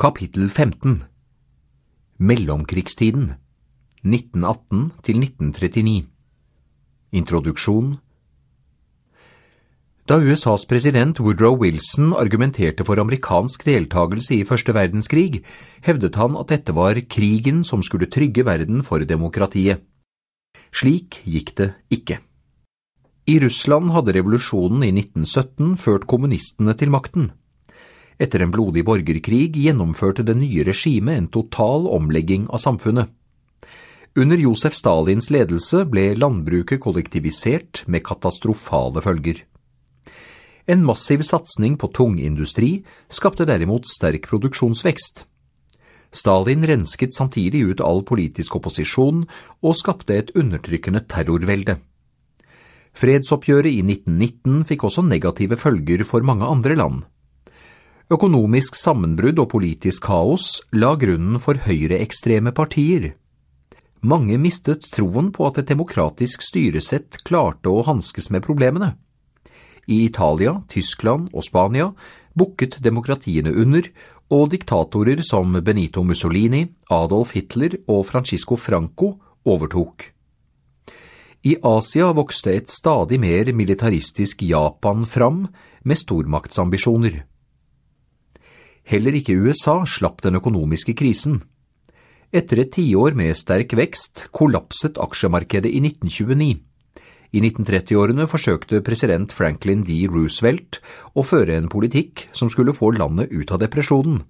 Kapittel 15 Mellomkrigstiden 1918 til 1939 Introduksjon Da USAs president Woodrow Wilson argumenterte for amerikansk deltakelse i første verdenskrig, hevdet han at dette var krigen som skulle trygge verden for demokratiet. Slik gikk det ikke. I Russland hadde revolusjonen i 1917 ført kommunistene til makten. Etter en blodig borgerkrig gjennomførte det nye regimet en total omlegging av samfunnet. Under Josef Stalins ledelse ble landbruket kollektivisert med katastrofale følger. En massiv satsing på tungindustri skapte derimot sterk produksjonsvekst. Stalin rensket samtidig ut all politisk opposisjon og skapte et undertrykkende terrorvelde. Fredsoppgjøret i 1919 fikk også negative følger for mange andre land. Økonomisk sammenbrudd og politisk kaos la grunnen for høyreekstreme partier. Mange mistet troen på at et demokratisk styresett klarte å hanskes med problemene. I Italia, Tyskland og Spania bukket demokratiene under, og diktatorer som Benito Mussolini, Adolf Hitler og Francisco Franco overtok. I Asia vokste et stadig mer militaristisk Japan fram, med stormaktsambisjoner. Heller ikke USA slapp den økonomiske krisen. Etter et tiår med sterk vekst kollapset aksjemarkedet i 1929. I 1930-årene forsøkte president Franklin D. Roosevelt å føre en politikk som skulle få landet ut av depresjonen.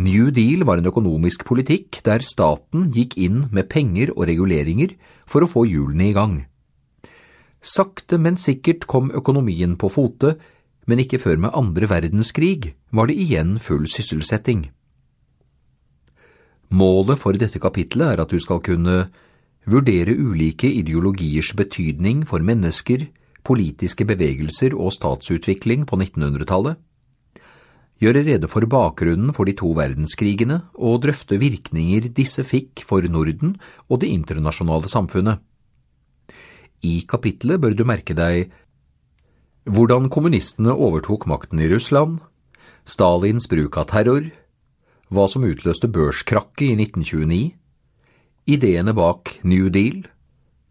New Deal var en økonomisk politikk der staten gikk inn med penger og reguleringer for å få hjulene i gang. Sakte, men sikkert kom økonomien på fote, men ikke før med andre verdenskrig var det igjen full sysselsetting. Målet for dette kapitlet er at du skal kunne vurdere ulike ideologiers betydning for mennesker, politiske bevegelser og statsutvikling på 1900-tallet, gjøre rede for bakgrunnen for de to verdenskrigene og drøfte virkninger disse fikk for Norden og det internasjonale samfunnet. I kapitlet bør du merke deg hvordan kommunistene overtok makten i Russland, Stalins bruk av terror, hva som utløste børskrakket i 1929, ideene bak New Deal,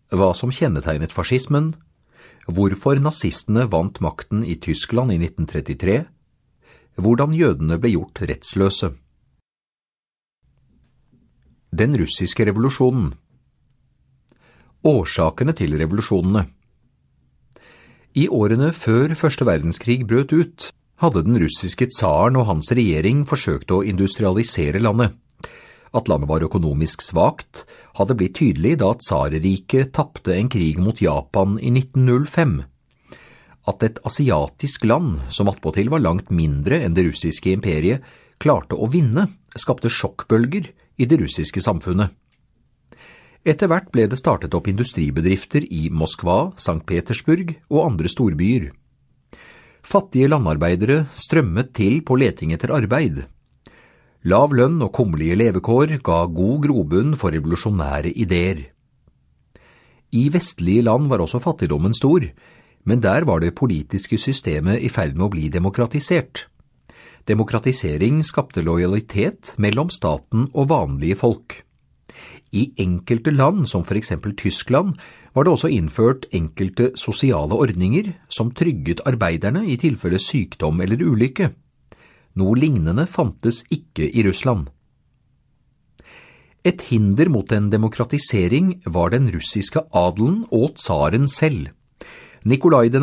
hva som kjennetegnet fascismen, hvorfor nazistene vant makten i Tyskland i 1933, hvordan jødene ble gjort rettsløse. Den russiske revolusjonen Årsakene til revolusjonene i årene før første verdenskrig brøt ut, hadde den russiske tsaren og hans regjering forsøkt å industrialisere landet. At landet var økonomisk svakt, hadde blitt tydelig da tsareriket tapte en krig mot Japan i 1905. At et asiatisk land, som attpåtil var langt mindre enn det russiske imperiet, klarte å vinne, skapte sjokkbølger i det russiske samfunnet. Etter hvert ble det startet opp industribedrifter i Moskva, St. Petersburg og andre storbyer. Fattige landarbeidere strømmet til på leting etter arbeid. Lav lønn og kummerlige levekår ga god grobunn for revolusjonære ideer. I vestlige land var også fattigdommen stor, men der var det politiske systemet i ferd med å bli demokratisert. Demokratisering skapte lojalitet mellom staten og vanlige folk. I enkelte land, som for eksempel Tyskland, var det også innført enkelte sosiale ordninger som trygget arbeiderne i tilfelle sykdom eller ulykke. Noe lignende fantes ikke i Russland. Et hinder mot en demokratisering var den russiske adelen og tsaren selv. Nikolai 2.,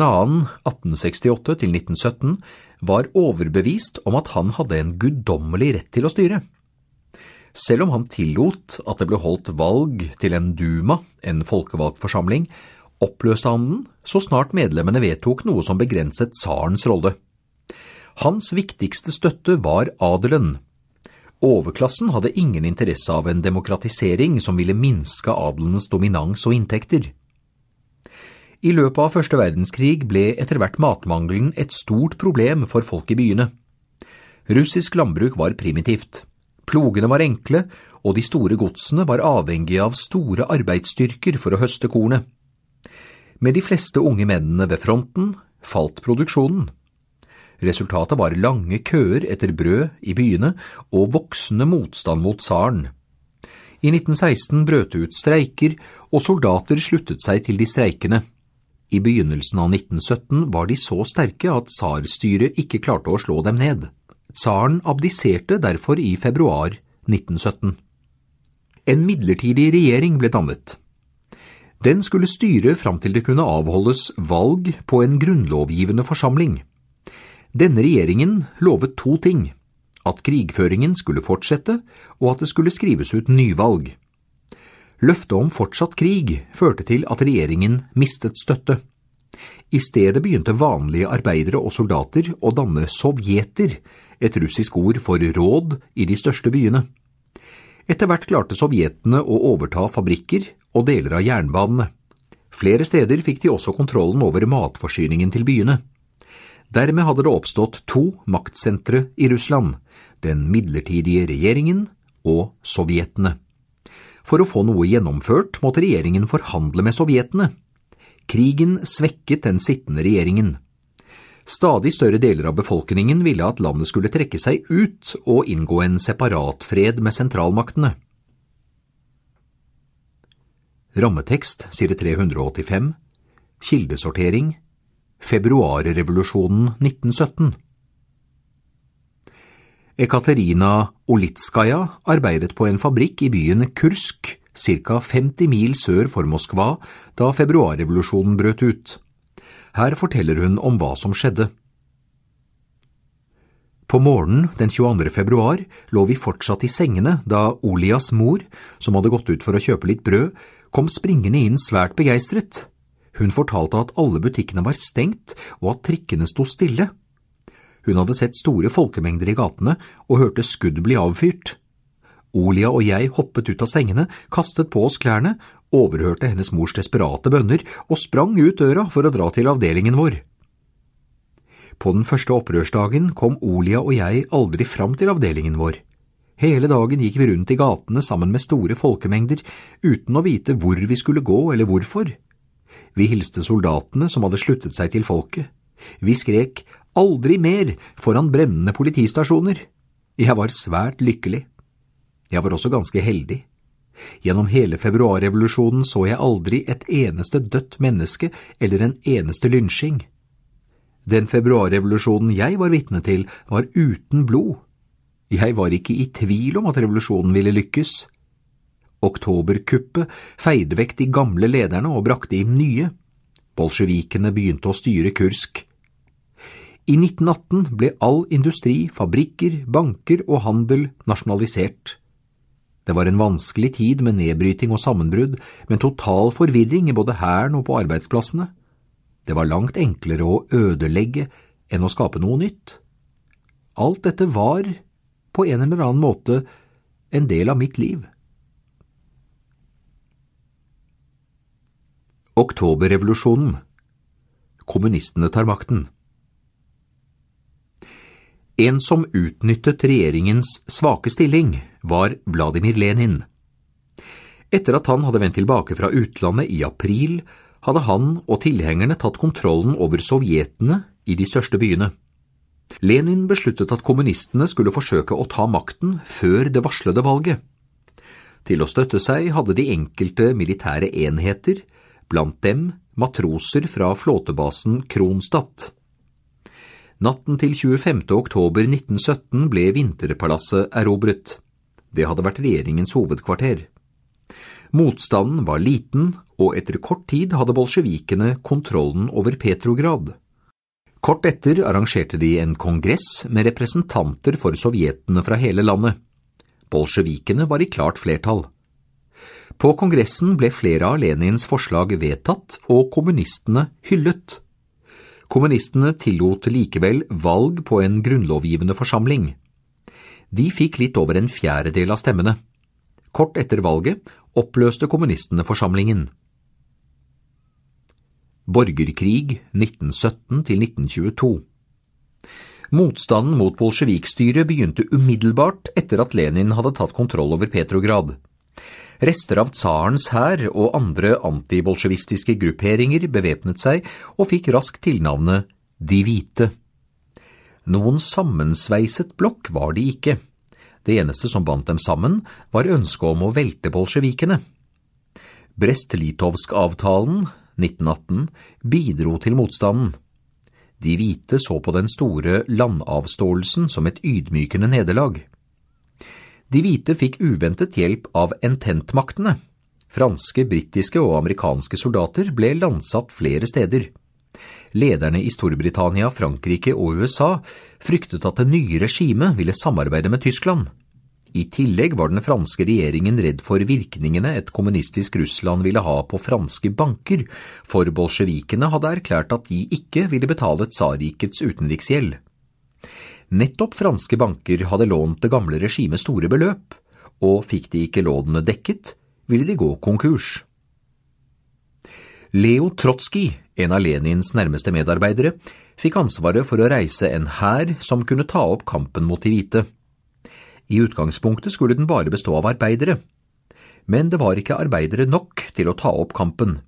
1868–1917, var overbevist om at han hadde en guddommelig rett til å styre. Selv om han tillot at det ble holdt valg til en duma, en folkevalgt forsamling, oppløste han den så snart medlemmene vedtok noe som begrenset tsarens rolle. Hans viktigste støtte var adelen. Overklassen hadde ingen interesse av en demokratisering som ville minske adelens dominans og inntekter. I løpet av første verdenskrig ble etter hvert matmangelen et stort problem for folk i byene. Russisk landbruk var primitivt. Plogene var enkle, og de store godsene var avhengige av store arbeidsstyrker for å høste kornet. Med de fleste unge mennene ved fronten falt produksjonen. Resultatet var lange køer etter brød i byene og voksende motstand mot tsaren. I 1916 brøt det ut streiker, og soldater sluttet seg til de streikende. I begynnelsen av 1917 var de så sterke at tsarstyret ikke klarte å slå dem ned. Tsaren abdiserte derfor i februar 1917. En midlertidig regjering ble dannet. Den skulle styre fram til det kunne avholdes valg på en grunnlovgivende forsamling. Denne regjeringen lovet to ting – at krigføringen skulle fortsette, og at det skulle skrives ut nyvalg. Løftet om fortsatt krig førte til at regjeringen mistet støtte. I stedet begynte vanlige arbeidere og soldater å danne sovjeter, et russisk ord for råd i de største byene. Etter hvert klarte sovjetene å overta fabrikker og deler av jernbanene. Flere steder fikk de også kontrollen over matforsyningen til byene. Dermed hadde det oppstått to maktsentre i Russland, den midlertidige regjeringen og sovjetene. For å få noe gjennomført måtte regjeringen forhandle med sovjetene. Krigen svekket den sittende regjeringen. Stadig større deler av befolkningen ville at landet skulle trekke seg ut og inngå en separatfred med sentralmaktene. Rammetekst side 385 Kildesortering Februarrevolusjonen 1917 Ekaterina Olitskaja arbeidet på en fabrikk i byen Kursk, ca 50 mil sør for Moskva, da februarrevolusjonen brøt ut. Her forteller hun om hva som skjedde. På morgenen den 22. februar lå vi fortsatt i sengene da Olias mor, som hadde gått ut for å kjøpe litt brød, kom springende inn svært begeistret. Hun fortalte at alle butikkene var stengt og at trikkene sto stille. Hun hadde sett store folkemengder i gatene og hørte skudd bli avfyrt. Olia og jeg hoppet ut av sengene, kastet på oss klærne, overhørte hennes mors desperate bønner og sprang ut døra for å dra til avdelingen vår. På den første opprørsdagen kom Olia og jeg aldri fram til avdelingen vår. Hele dagen gikk vi rundt i gatene sammen med store folkemengder, uten å vite hvor vi skulle gå eller hvorfor. Vi hilste soldatene som hadde sluttet seg til folket. Vi skrek aldri mer foran brennende politistasjoner. Jeg var svært lykkelig. Jeg var også ganske heldig. Gjennom hele februarrevolusjonen så jeg aldri et eneste dødt menneske eller en eneste lynsjing. Den februarrevolusjonen jeg var vitne til, var uten blod. Jeg var ikke i tvil om at revolusjonen ville lykkes. Oktoberkuppet feide vekk de gamle lederne og brakte inn nye. Bolsjevikene begynte å styre Kursk. I 1918 ble all industri, fabrikker, banker og handel nasjonalisert. Det var en vanskelig tid med nedbryting og sammenbrudd, men total forvirring i både hæren og på arbeidsplassene. Det var langt enklere å ødelegge enn å skape noe nytt. Alt dette var, på en eller annen måte, en del av mitt liv. Oktoberrevolusjonen Kommunistene tar makten En som utnyttet regjeringens svake stilling, var Vladimir Lenin. Etter at han hadde vendt tilbake fra utlandet i april, hadde han og tilhengerne tatt kontrollen over sovjetene i de største byene. Lenin besluttet at kommunistene skulle forsøke å ta makten før det varslede valget. Til å støtte seg hadde de enkelte militære enheter blant dem matroser fra flåtebasen Kronstadt. Natten til 25. oktober 1917 ble Vinterpalasset erobret. Det hadde vært regjeringens hovedkvarter. Motstanden var liten, og etter kort tid hadde bolsjevikene kontrollen over Petrograd. Kort etter arrangerte de en kongress med representanter for sovjetene fra hele landet. Bolsjevikene var i klart flertall. På kongressen ble flere av Lenins forslag vedtatt og kommunistene hyllet. Kommunistene tillot likevel valg på en grunnlovgivende forsamling. De fikk litt over en fjerdedel av stemmene. Kort etter valget oppløste kommunistene forsamlingen. Borgerkrig 1917 1922 Motstanden mot bolsjevikstyret begynte umiddelbart etter at Lenin hadde tatt kontroll over Petrograd. Rester av tsarens hær og andre antibolsjevistiske grupperinger bevæpnet seg og fikk raskt tilnavnet De hvite. Noen sammensveiset blokk var de ikke. Det eneste som bandt dem sammen, var ønsket om å velte bolsjevikene. Brest-Litovsk-avtalen 1918 bidro til motstanden. De hvite så på den store landavståelsen som et ydmykende nederlag. De hvite fikk uventet hjelp av ententmaktene. Franske, britiske og amerikanske soldater ble landsatt flere steder. Lederne i Storbritannia, Frankrike og USA fryktet at det nye regimet ville samarbeide med Tyskland. I tillegg var den franske regjeringen redd for virkningene et kommunistisk Russland ville ha på franske banker, for bolsjevikene hadde erklært at de ikke ville betale tsarrikets utenriksgjeld. Nettopp franske banker hadde lånt det gamle regimet store beløp, og fikk de ikke lånene dekket, ville de gå konkurs. Leo Trotskij, en av Lenins nærmeste medarbeidere, fikk ansvaret for å reise en hær som kunne ta opp kampen mot de hvite. I utgangspunktet skulle den bare bestå av arbeidere, men det var ikke arbeidere nok til å ta opp kampen.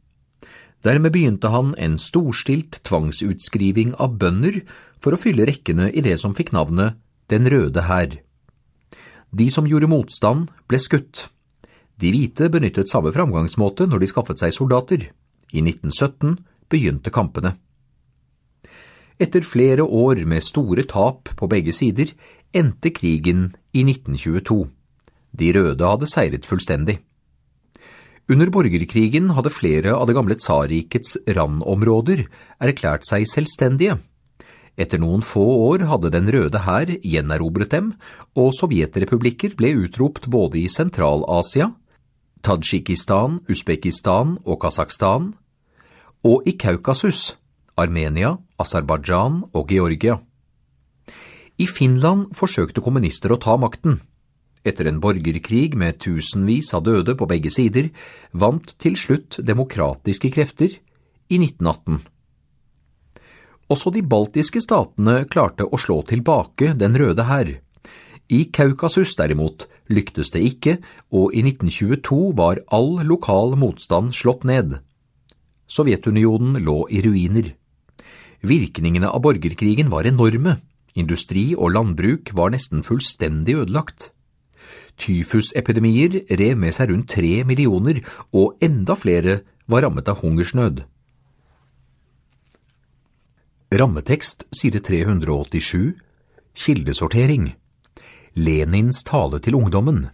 Dermed begynte han en storstilt tvangsutskriving av bønder for å fylle rekkene i det som fikk navnet Den røde hær. De som gjorde motstand, ble skutt. De hvite benyttet samme framgangsmåte når de skaffet seg soldater. I 1917 begynte kampene. Etter flere år med store tap på begge sider endte krigen i 1922. De røde hadde seiret fullstendig. Under borgerkrigen hadde flere av det gamle tsarrikets randområder erklært seg selvstendige. Etter noen få år hadde Den røde hær gjenerobret dem, og sovjetrepublikker ble utropt både i Sentral-Asia, Tadsjikistan, Usbekistan og Kasakhstan, og i Kaukasus, Armenia, Aserbajdsjan og Georgia. I Finland forsøkte kommunister å ta makten. Etter en borgerkrig med tusenvis av døde på begge sider, vant til slutt demokratiske krefter i 1918. Også de baltiske statene klarte å slå tilbake Den røde hær. I Kaukasus derimot lyktes det ikke, og i 1922 var all lokal motstand slått ned. Sovjetunionen lå i ruiner. Virkningene av borgerkrigen var enorme, industri og landbruk var nesten fullstendig ødelagt. Tyfusepidemier rev med seg rundt tre millioner, og enda flere var rammet av hungersnød. Rammetekst side 387 Kildesortering Lenins tale til ungdommen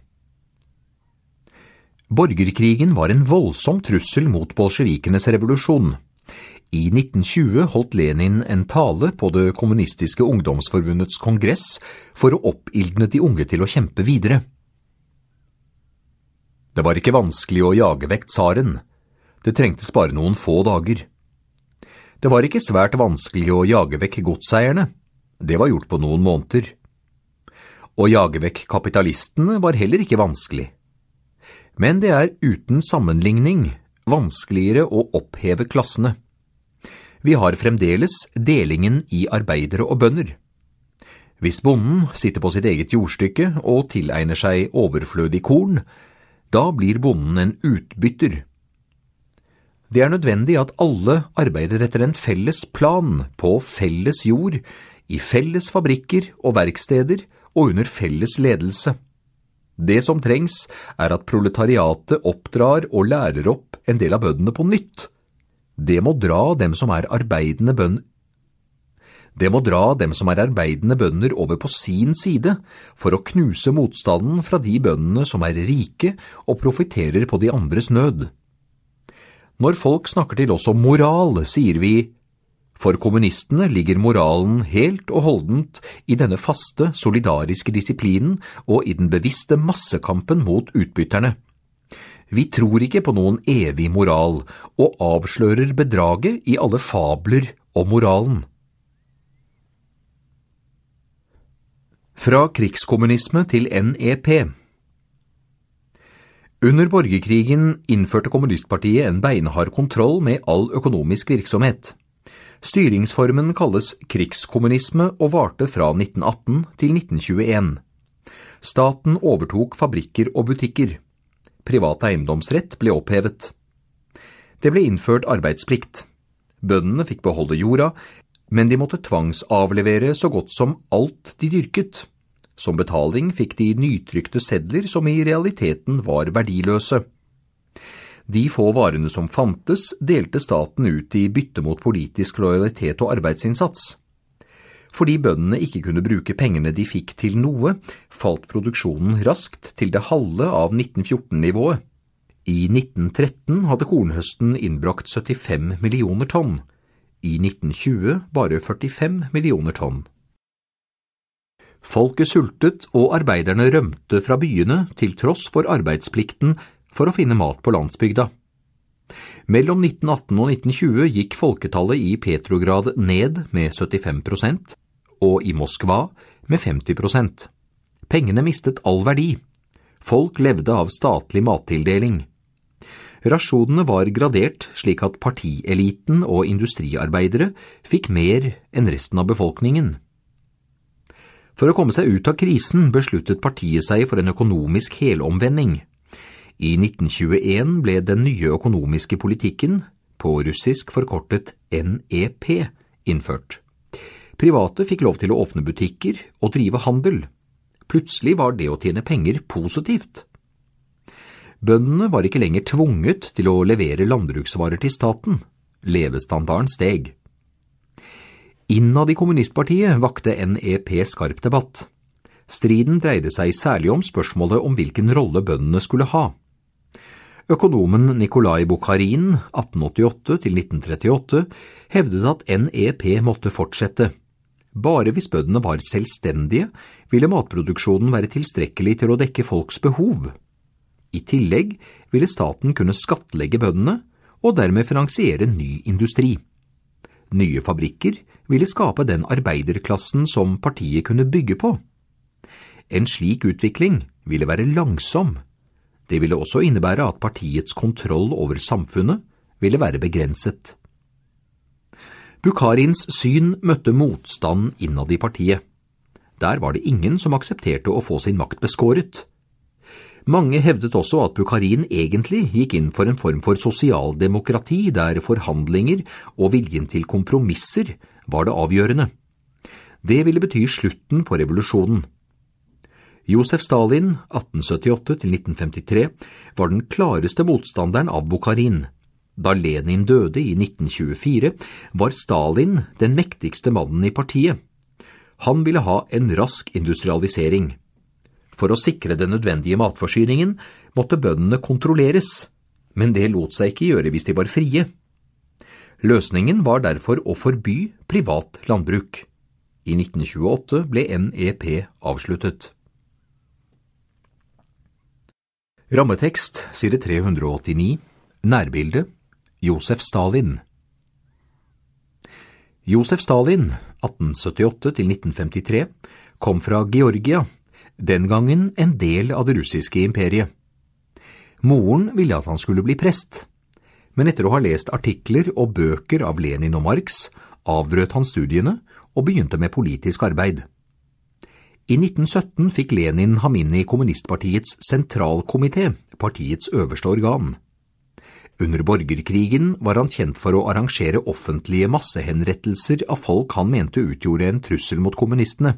Borgerkrigen var en voldsom trussel mot bolsjevikenes revolusjon. I 1920 holdt Lenin en tale på Det kommunistiske ungdomsforbundets kongress for å oppildne de unge til å kjempe videre. Det var ikke vanskelig å jage vekk tsaren. Det trengtes bare noen få dager. Det var ikke svært vanskelig å jage vekk godseierne. Det var gjort på noen måneder. Å jage vekk kapitalistene var heller ikke vanskelig. Men det er uten sammenligning vanskeligere å oppheve klassene. Vi har fremdeles delingen i arbeidere og bønder. Hvis bonden sitter på sitt eget jordstykke og tilegner seg overflødig korn, da blir bonden en utbytter. Det er nødvendig at alle arbeider etter en felles plan på felles jord, i felles fabrikker og verksteder og under felles ledelse. Det som trengs, er at proletariatet oppdrar og lærer opp en del av bøndene på nytt. Det må dra dem som er arbeidende bønder det må dra dem som er arbeidende bønder over på sin side, for å knuse motstanden fra de bøndene som er rike og profitterer på de andres nød. Når folk snakker til oss om moral, sier vi for kommunistene ligger moralen helt og holdent i denne faste, solidariske disiplinen og i den bevisste massekampen mot utbytterne. Vi tror ikke på noen evig moral, og avslører bedraget i alle fabler om moralen. Fra krigskommunisme til NEP Under borgerkrigen innførte kommunistpartiet en beinhard kontroll med all økonomisk virksomhet. Styringsformen kalles krigskommunisme og varte fra 1918 til 1921. Staten overtok fabrikker og butikker. Privat eiendomsrett ble opphevet. Det ble innført arbeidsplikt. Bøndene fikk beholde jorda, men de måtte tvangsavlevere så godt som alt de dyrket. Som betaling fikk de nytrykte sedler som i realiteten var verdiløse. De få varene som fantes, delte staten ut i bytte mot politisk lojalitet og arbeidsinnsats. Fordi bøndene ikke kunne bruke pengene de fikk til noe, falt produksjonen raskt til det halve av 1914-nivået. I 1913 hadde kornhøsten innbrakt 75 millioner tonn, i 1920 bare 45 millioner tonn. Folket sultet og arbeiderne rømte fra byene til tross for arbeidsplikten for å finne mat på landsbygda. Mellom 1918 og 1920 gikk folketallet i Petrograd ned med 75% og i Moskva med 50% Pengene mistet all verdi. Folk levde av statlig mattildeling. Rasjonene var gradert slik at partieliten og industriarbeidere fikk mer enn resten av befolkningen. For å komme seg ut av krisen besluttet partiet seg for en økonomisk helomvending. I 1921 ble den nye økonomiske politikken, på russisk forkortet NEP, innført. Private fikk lov til å åpne butikker og drive handel. Plutselig var det å tjene penger positivt. Bøndene var ikke lenger tvunget til å levere landbruksvarer til staten. Levestandarden steg. Innad i kommunistpartiet vakte NEP skarp debatt. Striden dreide seg særlig om spørsmålet om hvilken rolle bøndene skulle ha. Økonomen Nikolai Bukharin, 1888–1938, hevdet at NEP måtte fortsette. Bare hvis bøndene var selvstendige, ville matproduksjonen være tilstrekkelig til å dekke folks behov. I tillegg ville staten kunne skattlegge bøndene og dermed finansiere ny industri. Nye fabrikker ville skape den arbeiderklassen som partiet kunne bygge på. En slik utvikling ville være langsom. Det ville også innebære at partiets kontroll over samfunnet ville være begrenset. Bukharins syn møtte motstand innad i partiet. Der var det ingen som aksepterte å få sin makt beskåret. Mange hevdet også at Bukharin egentlig gikk inn for en form for sosialdemokrati der forhandlinger og viljen til kompromisser var det avgjørende. Det ville bety slutten på revolusjonen. Josef Stalin, 1878–1953, var den klareste motstanderen av Bukharin. Da Lenin døde i 1924, var Stalin den mektigste mannen i partiet. Han ville ha en rask industrialisering. For å sikre den nødvendige matforsyningen måtte bøndene kontrolleres, men det lot seg ikke gjøre hvis de var frie. Løsningen var derfor å forby privat landbruk. I 1928 ble NEP avsluttet. Rammetekst side 389 Nærbilde Josef Stalin Josef Stalin, 1878–1953, kom fra Georgia den gangen en del av det russiske imperiet. Moren ville at han skulle bli prest, men etter å ha lest artikler og bøker av Lenin og Marx, avbrøt han studiene og begynte med politisk arbeid. I 1917 fikk Lenin ham inn i kommunistpartiets sentralkomité, partiets øverste organ. Under borgerkrigen var han kjent for å arrangere offentlige massehenrettelser av folk han mente utgjorde en trussel mot kommunistene.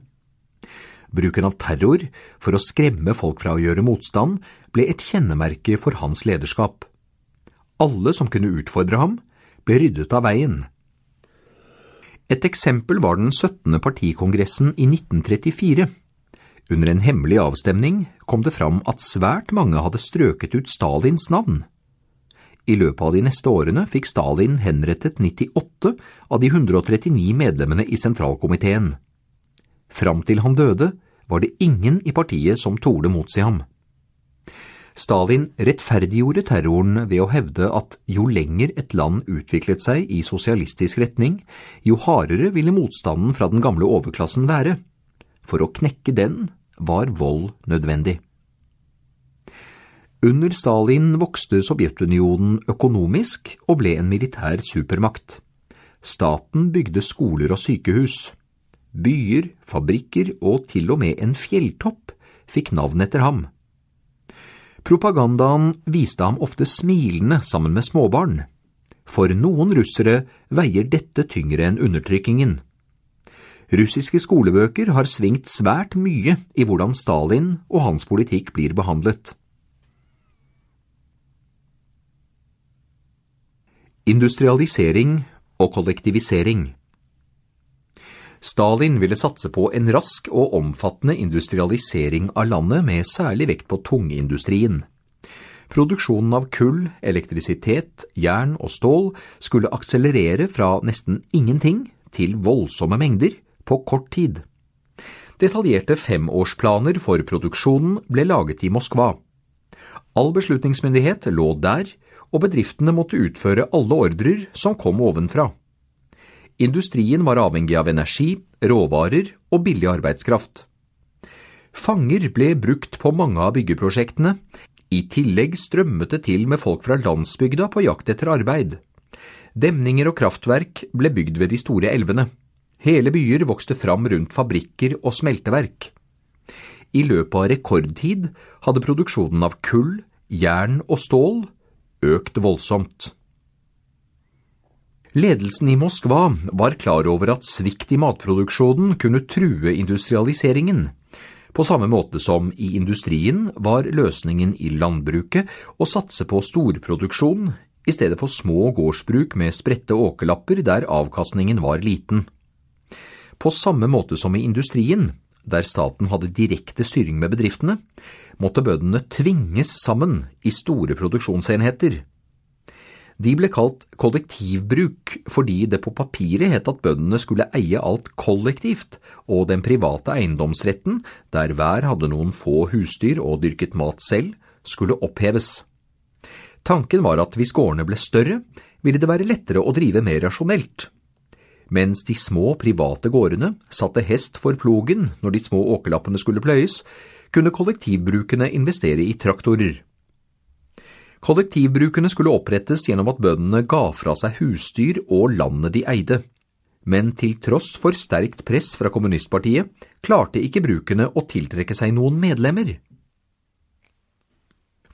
Bruken av terror for å skremme folk fra å gjøre motstand ble et kjennemerke for hans lederskap. Alle som kunne utfordre ham, ble ryddet av veien. Et eksempel var den 17. partikongressen i 1934. Under en hemmelig avstemning kom det fram at svært mange hadde strøket ut Stalins navn. I løpet av de neste årene fikk Stalin henrettet 98 av de 139 medlemmene i sentralkomiteen. Fram til han døde, var det ingen i partiet som torde motsi ham. Stalin rettferdiggjorde terroren ved å hevde at jo lenger et land utviklet seg i sosialistisk retning, jo hardere ville motstanden fra den gamle overklassen være. For å knekke den var vold nødvendig. Under Stalin vokste Sovjetunionen økonomisk og ble en militær supermakt. Staten bygde skoler og sykehus. Byer, fabrikker og til og med en fjelltopp fikk navn etter ham. Propagandaen viste ham ofte smilende sammen med småbarn. For noen russere veier dette tyngre enn undertrykkingen. Russiske skolebøker har svingt svært mye i hvordan Stalin og hans politikk blir behandlet. Industrialisering og kollektivisering Stalin ville satse på en rask og omfattende industrialisering av landet med særlig vekt på tungindustrien. Produksjonen av kull, elektrisitet, jern og stål skulle akselerere fra nesten ingenting til voldsomme mengder på kort tid. Detaljerte femårsplaner for produksjonen ble laget i Moskva. All beslutningsmyndighet lå der, og bedriftene måtte utføre alle ordrer som kom ovenfra. Industrien var avhengig av energi, råvarer og billig arbeidskraft. Fanger ble brukt på mange av byggeprosjektene, i tillegg strømmet det til med folk fra landsbygda på jakt etter arbeid. Demninger og kraftverk ble bygd ved de store elvene. Hele byer vokste fram rundt fabrikker og smelteverk. I løpet av rekordtid hadde produksjonen av kull, jern og stål økt voldsomt. Ledelsen i Moskva var klar over at svikt i matproduksjonen kunne true industrialiseringen. På samme måte som i industrien var løsningen i landbruket å satse på storproduksjon i stedet for små gårdsbruk med spredte åkerlapper der avkastningen var liten. På samme måte som i industrien, der staten hadde direkte styring med bedriftene, måtte bøndene tvinges sammen i store produksjonsenheter. De ble kalt kollektivbruk fordi det på papiret het at bøndene skulle eie alt kollektivt, og den private eiendomsretten, der hver hadde noen få husdyr og dyrket mat selv, skulle oppheves. Tanken var at hvis gårdene ble større, ville det være lettere å drive mer rasjonelt, mens de små private gårdene satte hest for plogen når de små åkerlappene skulle pløyes, kunne kollektivbrukene investere i traktorer. Kollektivbrukene skulle opprettes gjennom at bøndene ga fra seg husdyr og landet de eide. Men til tross for sterkt press fra kommunistpartiet klarte ikke brukene å tiltrekke seg noen medlemmer.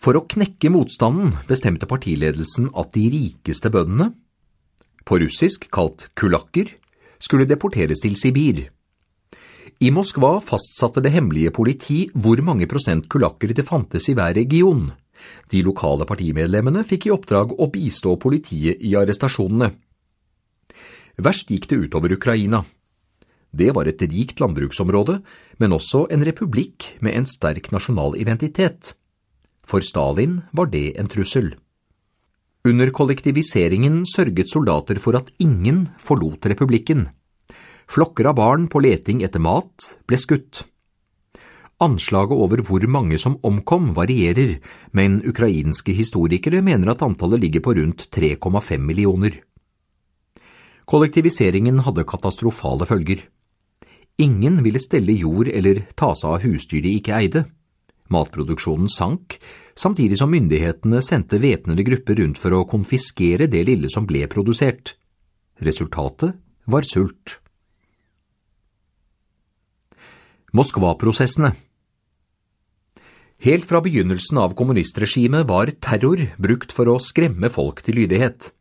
For å knekke motstanden bestemte partiledelsen at de rikeste bøndene, på russisk kalt kulakker, skulle deporteres til Sibir. I Moskva fastsatte det hemmelige politi hvor mange prosent kulakker det fantes i hver region. De lokale partimedlemmene fikk i oppdrag å bistå politiet i arrestasjonene. Verst gikk det utover Ukraina. Det var et rikt landbruksområde, men også en republikk med en sterk nasjonal identitet. For Stalin var det en trussel. Under kollektiviseringen sørget soldater for at ingen forlot republikken. Flokker av barn på leting etter mat ble skutt. Anslaget over hvor mange som omkom varierer, men ukrainske historikere mener at antallet ligger på rundt 3,5 millioner. Kollektiviseringen hadde katastrofale følger. Ingen ville stelle jord eller ta seg av husdyr de ikke eide. Matproduksjonen sank, samtidig som myndighetene sendte væpnede grupper rundt for å konfiskere det lille som ble produsert. Resultatet var sult. Moskva-prosessene Helt fra begynnelsen av kommunistregimet var terror brukt for å skremme folk til lydighet.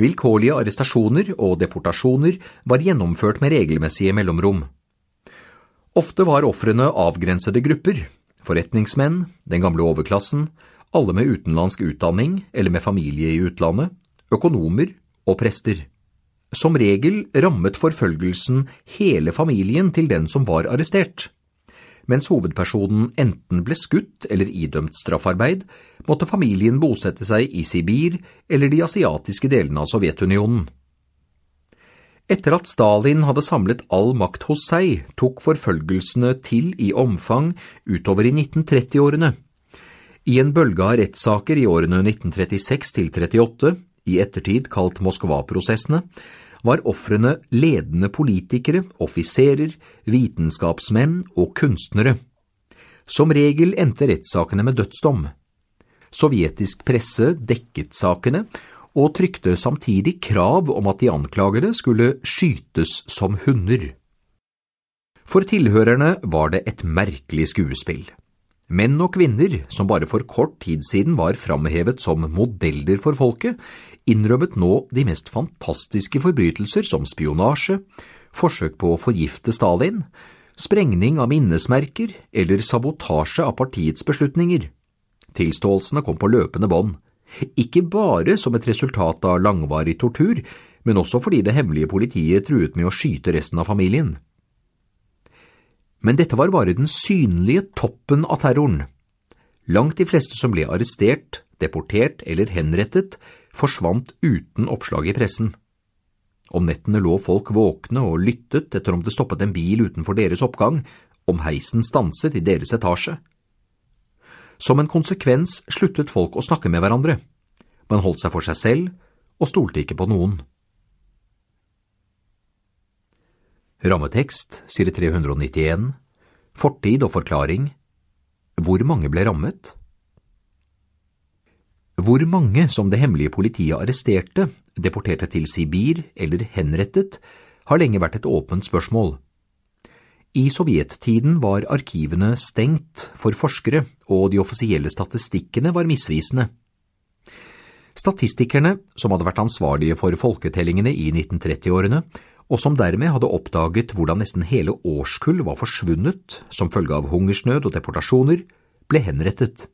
Vilkårlige arrestasjoner og deportasjoner var gjennomført med regelmessige mellomrom. Ofte var ofrene avgrensede grupper, forretningsmenn, den gamle overklassen, alle med utenlandsk utdanning eller med familie i utlandet, økonomer og prester. Som regel rammet forfølgelsen hele familien til den som var arrestert. Mens hovedpersonen enten ble skutt eller idømt straffarbeid, måtte familien bosette seg i Sibir eller de asiatiske delene av Sovjetunionen. Etter at Stalin hadde samlet all makt hos seg, tok forfølgelsene til i omfang utover i 1930-årene. I en bølge av rettssaker i årene 1936 til 38, i ettertid kalt Moskva-prosessene, var ofrene ledende politikere, offiserer, vitenskapsmenn og kunstnere. Som regel endte rettssakene med dødsdom. Sovjetisk presse dekket sakene, og trykte samtidig krav om at de anklagede skulle skytes som hunder. For tilhørerne var det et merkelig skuespill. Menn og kvinner, som bare for kort tid siden var framhevet som modeller for folket, innrømmet nå de mest fantastiske forbrytelser som spionasje, forsøk på å forgifte Stalin, sprengning av minnesmerker eller sabotasje av partiets beslutninger. Tilståelsene kom på løpende bånd, ikke bare som et resultat av langvarig tortur, men også fordi det hemmelige politiet truet med å skyte resten av familien. Men dette var bare den synlige toppen av terroren. Langt de fleste som ble arrestert, deportert eller henrettet, forsvant uten oppslag i pressen. Om nettene lå folk våkne og lyttet etter om det stoppet en bil utenfor deres oppgang, om heisen stanset i deres etasje. Som en konsekvens sluttet folk å snakke med hverandre. Man holdt seg for seg selv og stolte ikke på noen. Rammetekst, side 391, Fortid og forklaring Hvor mange ble rammet? Hvor mange som det hemmelige politiet arresterte, deporterte til Sibir eller henrettet, har lenge vært et åpent spørsmål. I sovjettiden var arkivene stengt for forskere, og de offisielle statistikkene var misvisende. Statistikerne, som hadde vært ansvarlige for folketellingene i 1930-årene, og som dermed hadde oppdaget hvordan nesten hele årskull var forsvunnet som følge av hungersnød og deportasjoner, ble henrettet.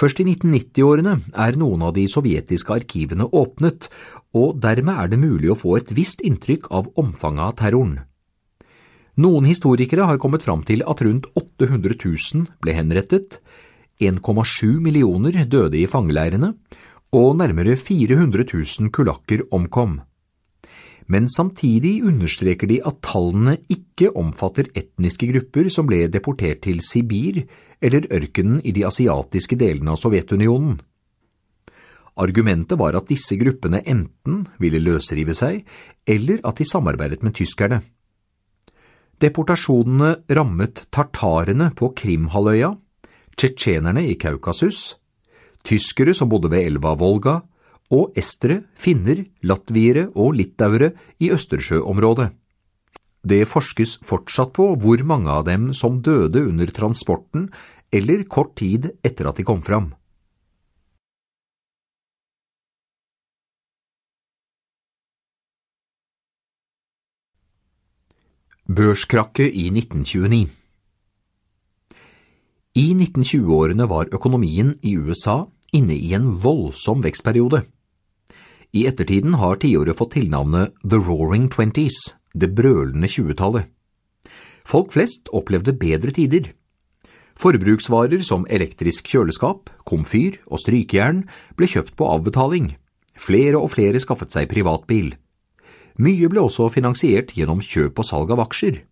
Først i 1990-årene er noen av de sovjetiske arkivene åpnet, og dermed er det mulig å få et visst inntrykk av omfanget av terroren. Noen historikere har kommet fram til at rundt 800 000 ble henrettet, 1,7 millioner døde i fangeleirene, og nærmere 400 000 kulakker omkom men samtidig understreker de at tallene ikke omfatter etniske grupper som ble deportert til Sibir eller ørkenen i de asiatiske delene av Sovjetunionen. Argumentet var at disse gruppene enten ville løsrive seg, eller at de samarbeidet med tyskerne. Deportasjonene rammet tartarene på Krimhalvøya, tsjetsjenerne i Kaukasus, tyskere som bodde ved elva Volga, og estere, finner, latviere og litauere i Østersjøområdet. Det forskes fortsatt på hvor mange av dem som døde under transporten eller kort tid etter at de kom fram. Børskrakket i 1929 I 1920-årene var økonomien i USA inne i en voldsom vekstperiode. I ettertiden har tiåret fått tilnavnet The Roaring Twenties, det brølende tjuetallet. Folk flest opplevde bedre tider. Forbruksvarer som elektrisk kjøleskap, komfyr og strykejern ble kjøpt på avbetaling. Flere og flere skaffet seg privatbil. Mye ble også finansiert gjennom kjøp og salg av aksjer.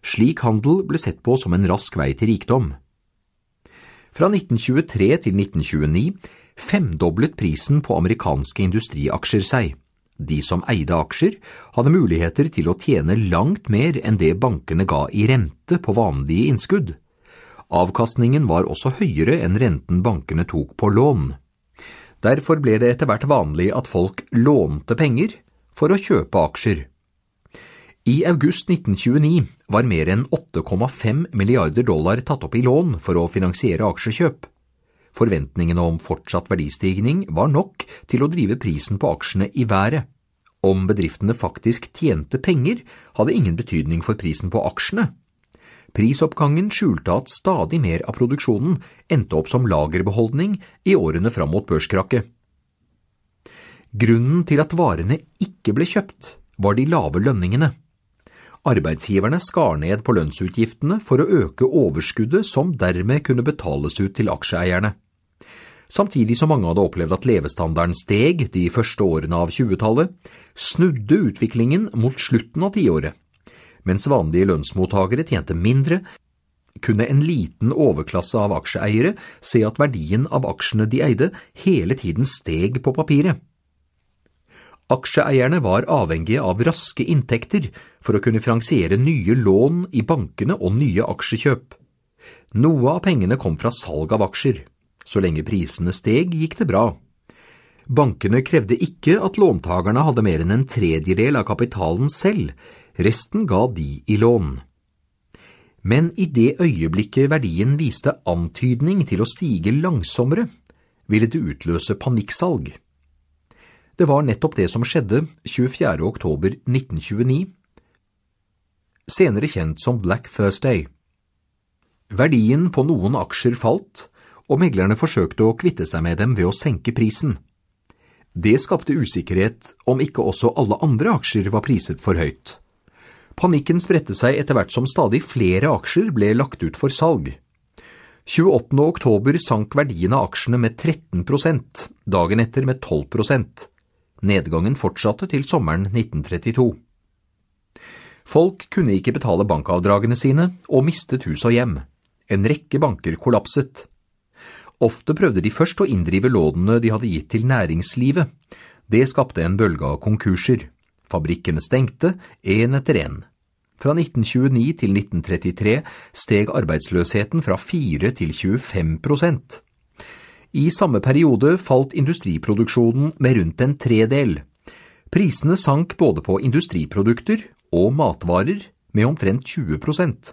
Slik handel ble sett på som en rask vei til rikdom. Fra 1923 til 1929 femdoblet prisen på amerikanske industriaksjer seg. De som eide aksjer, hadde muligheter til å tjene langt mer enn det bankene ga i rente på vanlige innskudd. Avkastningen var også høyere enn renten bankene tok på lån. Derfor ble det etter hvert vanlig at folk lånte penger for å kjøpe aksjer. I august 1929 var mer enn 8,5 milliarder dollar tatt opp i lån for å finansiere aksjekjøp. Forventningene om fortsatt verdistigning var nok til å drive prisen på aksjene i været. Om bedriftene faktisk tjente penger, hadde ingen betydning for prisen på aksjene. Prisoppgangen skjulte at stadig mer av produksjonen endte opp som lagerbeholdning i årene fram mot børskrakket. Grunnen til at varene ikke ble kjøpt, var de lave lønningene. Arbeidsgiverne skar ned på lønnsutgiftene for å øke overskuddet som dermed kunne betales ut til aksjeeierne. Samtidig som mange hadde opplevd at levestandarden steg de første årene av 20-tallet, snudde utviklingen mot slutten av tiåret. Mens vanlige lønnsmottakere tjente mindre, kunne en liten overklasse av aksjeeiere se at verdien av aksjene de eide, hele tiden steg på papiret. Aksjeeierne var avhengige av raske inntekter for å kunne finansiere nye lån i bankene og nye aksjekjøp. Noe av pengene kom fra salg av aksjer. Så lenge prisene steg, gikk det bra. Bankene krevde ikke at låntakerne hadde mer enn en tredjedel av kapitalen selv, resten ga de i lån. Men i det øyeblikket verdien viste antydning til å stige langsommere, ville det utløse panikksalg. Det var nettopp det som skjedde 24. oktober 1929, senere kjent som Black Thursday. Verdien på noen aksjer falt, og meglerne forsøkte å kvitte seg med dem ved å senke prisen. Det skapte usikkerhet om ikke også alle andre aksjer var priset for høyt. Panikken spredte seg etter hvert som stadig flere aksjer ble lagt ut for salg. 28. oktober sank verdien av aksjene med 13% dagen etter med 12 Nedgangen fortsatte til sommeren 1932. Folk kunne ikke betale bankavdragene sine og mistet hus og hjem. En rekke banker kollapset. Ofte prøvde de først å inndrive lånene de hadde gitt til næringslivet. Det skapte en bølge av konkurser. Fabrikkene stengte, én etter én. Fra 1929 til 1933 steg arbeidsløsheten fra 4 til 25 prosent. I samme periode falt industriproduksjonen med rundt en tredel. Prisene sank både på industriprodukter og matvarer med omtrent 20 prosent.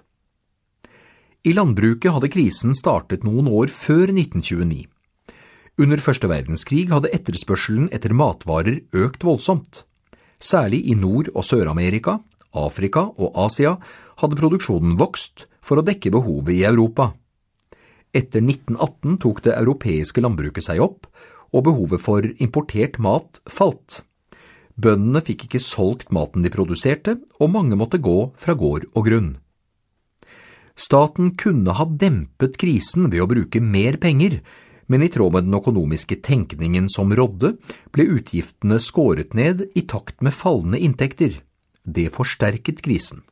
I landbruket hadde krisen startet noen år før 1929. Under første verdenskrig hadde etterspørselen etter matvarer økt voldsomt. Særlig i Nord- og Sør-Amerika, Afrika og Asia hadde produksjonen vokst for å dekke behovet i Europa. Etter 1918 tok det europeiske landbruket seg opp, og behovet for importert mat falt. Bøndene fikk ikke solgt maten de produserte, og mange måtte gå fra gård og grunn. Staten kunne ha dempet krisen ved å bruke mer penger, men i tråd med den økonomiske tenkningen som rådde, ble utgiftene skåret ned i takt med fallende inntekter. Det forsterket krisen.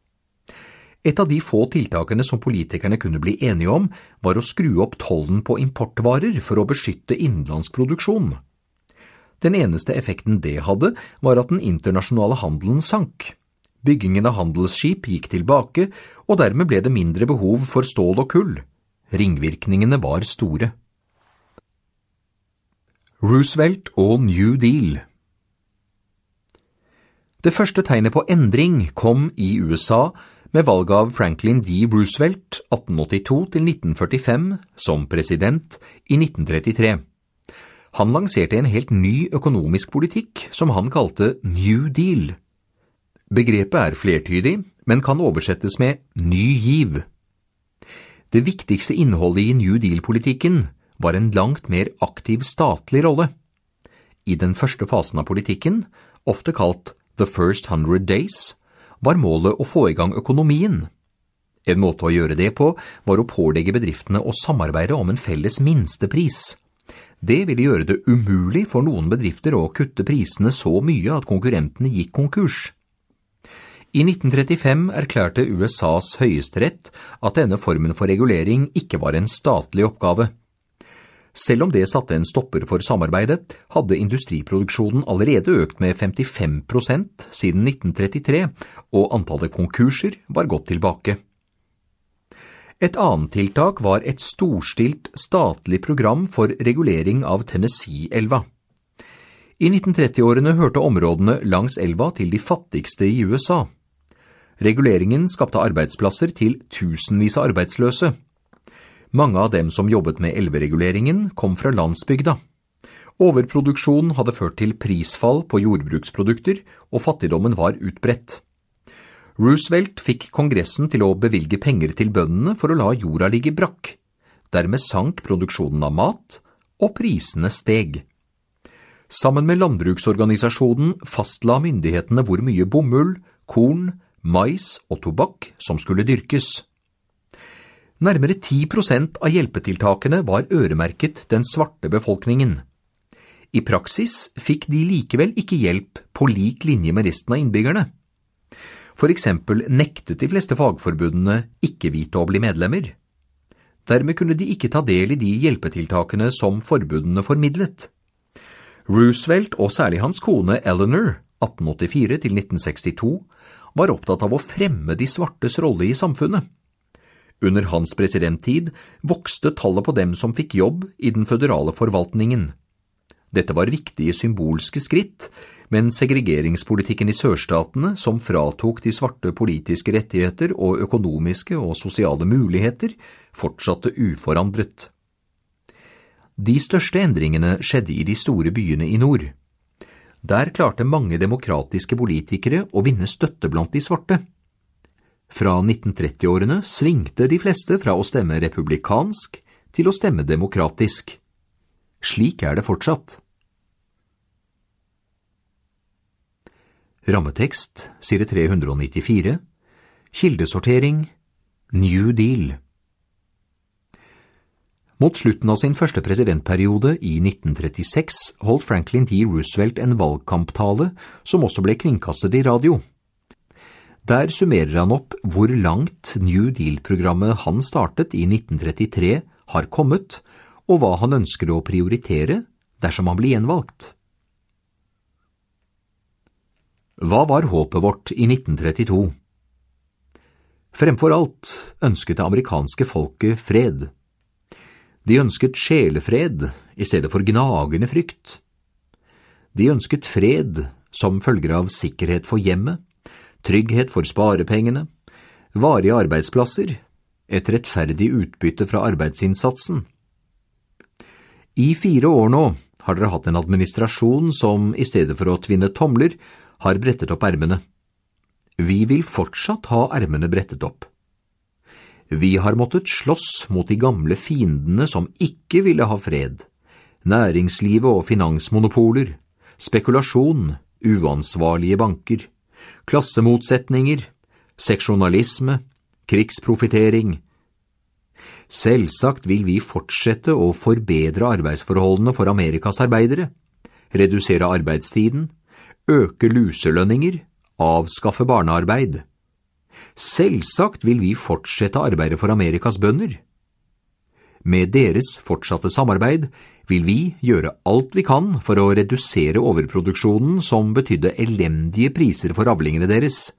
Et av de få tiltakene som politikerne kunne bli enige om, var å skru opp tollen på importvarer for å beskytte innenlandsk produksjon. Den eneste effekten det hadde, var at den internasjonale handelen sank. Byggingen av handelsskip gikk tilbake, og dermed ble det mindre behov for stål og kull. Ringvirkningene var store. Roosevelt og New Deal Det første tegnet på endring kom i USA med valget av Franklin D. Roosevelt 1882–1945 som president i 1933. Han lanserte en helt ny økonomisk politikk som han kalte New Deal. Begrepet er flertydig, men kan oversettes med ny giv. Det viktigste innholdet i New Deal-politikken var en langt mer aktiv statlig rolle. I den første fasen av politikken, ofte kalt The First Hundred Days, var målet å få i gang økonomien. En måte å gjøre det på var å pålegge bedriftene å samarbeide om en felles minstepris. Det ville gjøre det umulig for noen bedrifter å kutte prisene så mye at konkurrentene gikk konkurs. I 1935 erklærte USAs høyesterett at denne formen for regulering ikke var en statlig oppgave. Selv om det satte en stopper for samarbeidet, hadde industriproduksjonen allerede økt med 55% siden 1933, og antallet konkurser var gått tilbake. Et annet tiltak var et storstilt statlig program for regulering av Tennessee-elva. I 1930-årene hørte områdene langs elva til de fattigste i USA. Reguleringen skapte arbeidsplasser til tusenvis av arbeidsløse. Mange av dem som jobbet med elvereguleringen, kom fra landsbygda. Overproduksjon hadde ført til prisfall på jordbruksprodukter, og fattigdommen var utbredt. Roosevelt fikk Kongressen til å bevilge penger til bøndene for å la jorda ligge brakk. Dermed sank produksjonen av mat, og prisene steg. Sammen med landbruksorganisasjonen fastla myndighetene hvor mye bomull, korn, mais og tobakk som skulle dyrkes. Nærmere 10 prosent av hjelpetiltakene var øremerket den svarte befolkningen. I praksis fikk de likevel ikke hjelp på lik linje med resten av innbyggerne. For eksempel nektet de fleste fagforbundene ikke-hvite å bli medlemmer. Dermed kunne de ikke ta del i de hjelpetiltakene som forbundene formidlet. Roosevelt og særlig hans kone Eleanor, 1884 1962 var opptatt av å fremme de svartes rolle i samfunnet. Under hans presidenttid vokste tallet på dem som fikk jobb i den føderale forvaltningen. Dette var viktige symbolske skritt, men segregeringspolitikken i sørstatene, som fratok de svarte politiske rettigheter og økonomiske og sosiale muligheter, fortsatte uforandret. De største endringene skjedde i de store byene i nord. Der klarte mange demokratiske politikere å vinne støtte blant de svarte. Fra 1930-årene svingte de fleste fra å stemme republikansk til å stemme demokratisk. Slik er det fortsatt. Rammetekst, side 394 Kildesortering New Deal mot slutten av sin første presidentperiode i 1936 holdt Franklin D. Roosevelt en valgkamptale som også ble kringkastet i radio. Der summerer han opp hvor langt New Deal-programmet han startet i 1933 har kommet, og hva han ønsker å prioritere dersom han blir gjenvalgt. Hva var håpet vårt i 1932? Fremfor alt ønsket det amerikanske folket fred. De ønsket sjelefred i stedet for gnagende frykt. De ønsket fred som følger av sikkerhet for hjemmet, trygghet for sparepengene, varige arbeidsplasser, et rettferdig utbytte fra arbeidsinnsatsen. I fire år nå har dere hatt en administrasjon som i stedet for å tvinne tomler, har brettet opp ermene. Vi vil fortsatt ha ermene brettet opp. Vi har måttet slåss mot de gamle fiendene som ikke ville ha fred, næringslivet og finansmonopoler, spekulasjon, uansvarlige banker, klassemotsetninger, seksjonalisme, krigsprofitering. Selvsagt vil vi fortsette å forbedre arbeidsforholdene for Amerikas arbeidere, redusere arbeidstiden, øke luselønninger, avskaffe barnearbeid. Selvsagt vil vi fortsette arbeidet for Amerikas bønder. Med deres fortsatte samarbeid vil vi gjøre alt vi kan for å redusere overproduksjonen som betydde elendige priser for avlingene deres.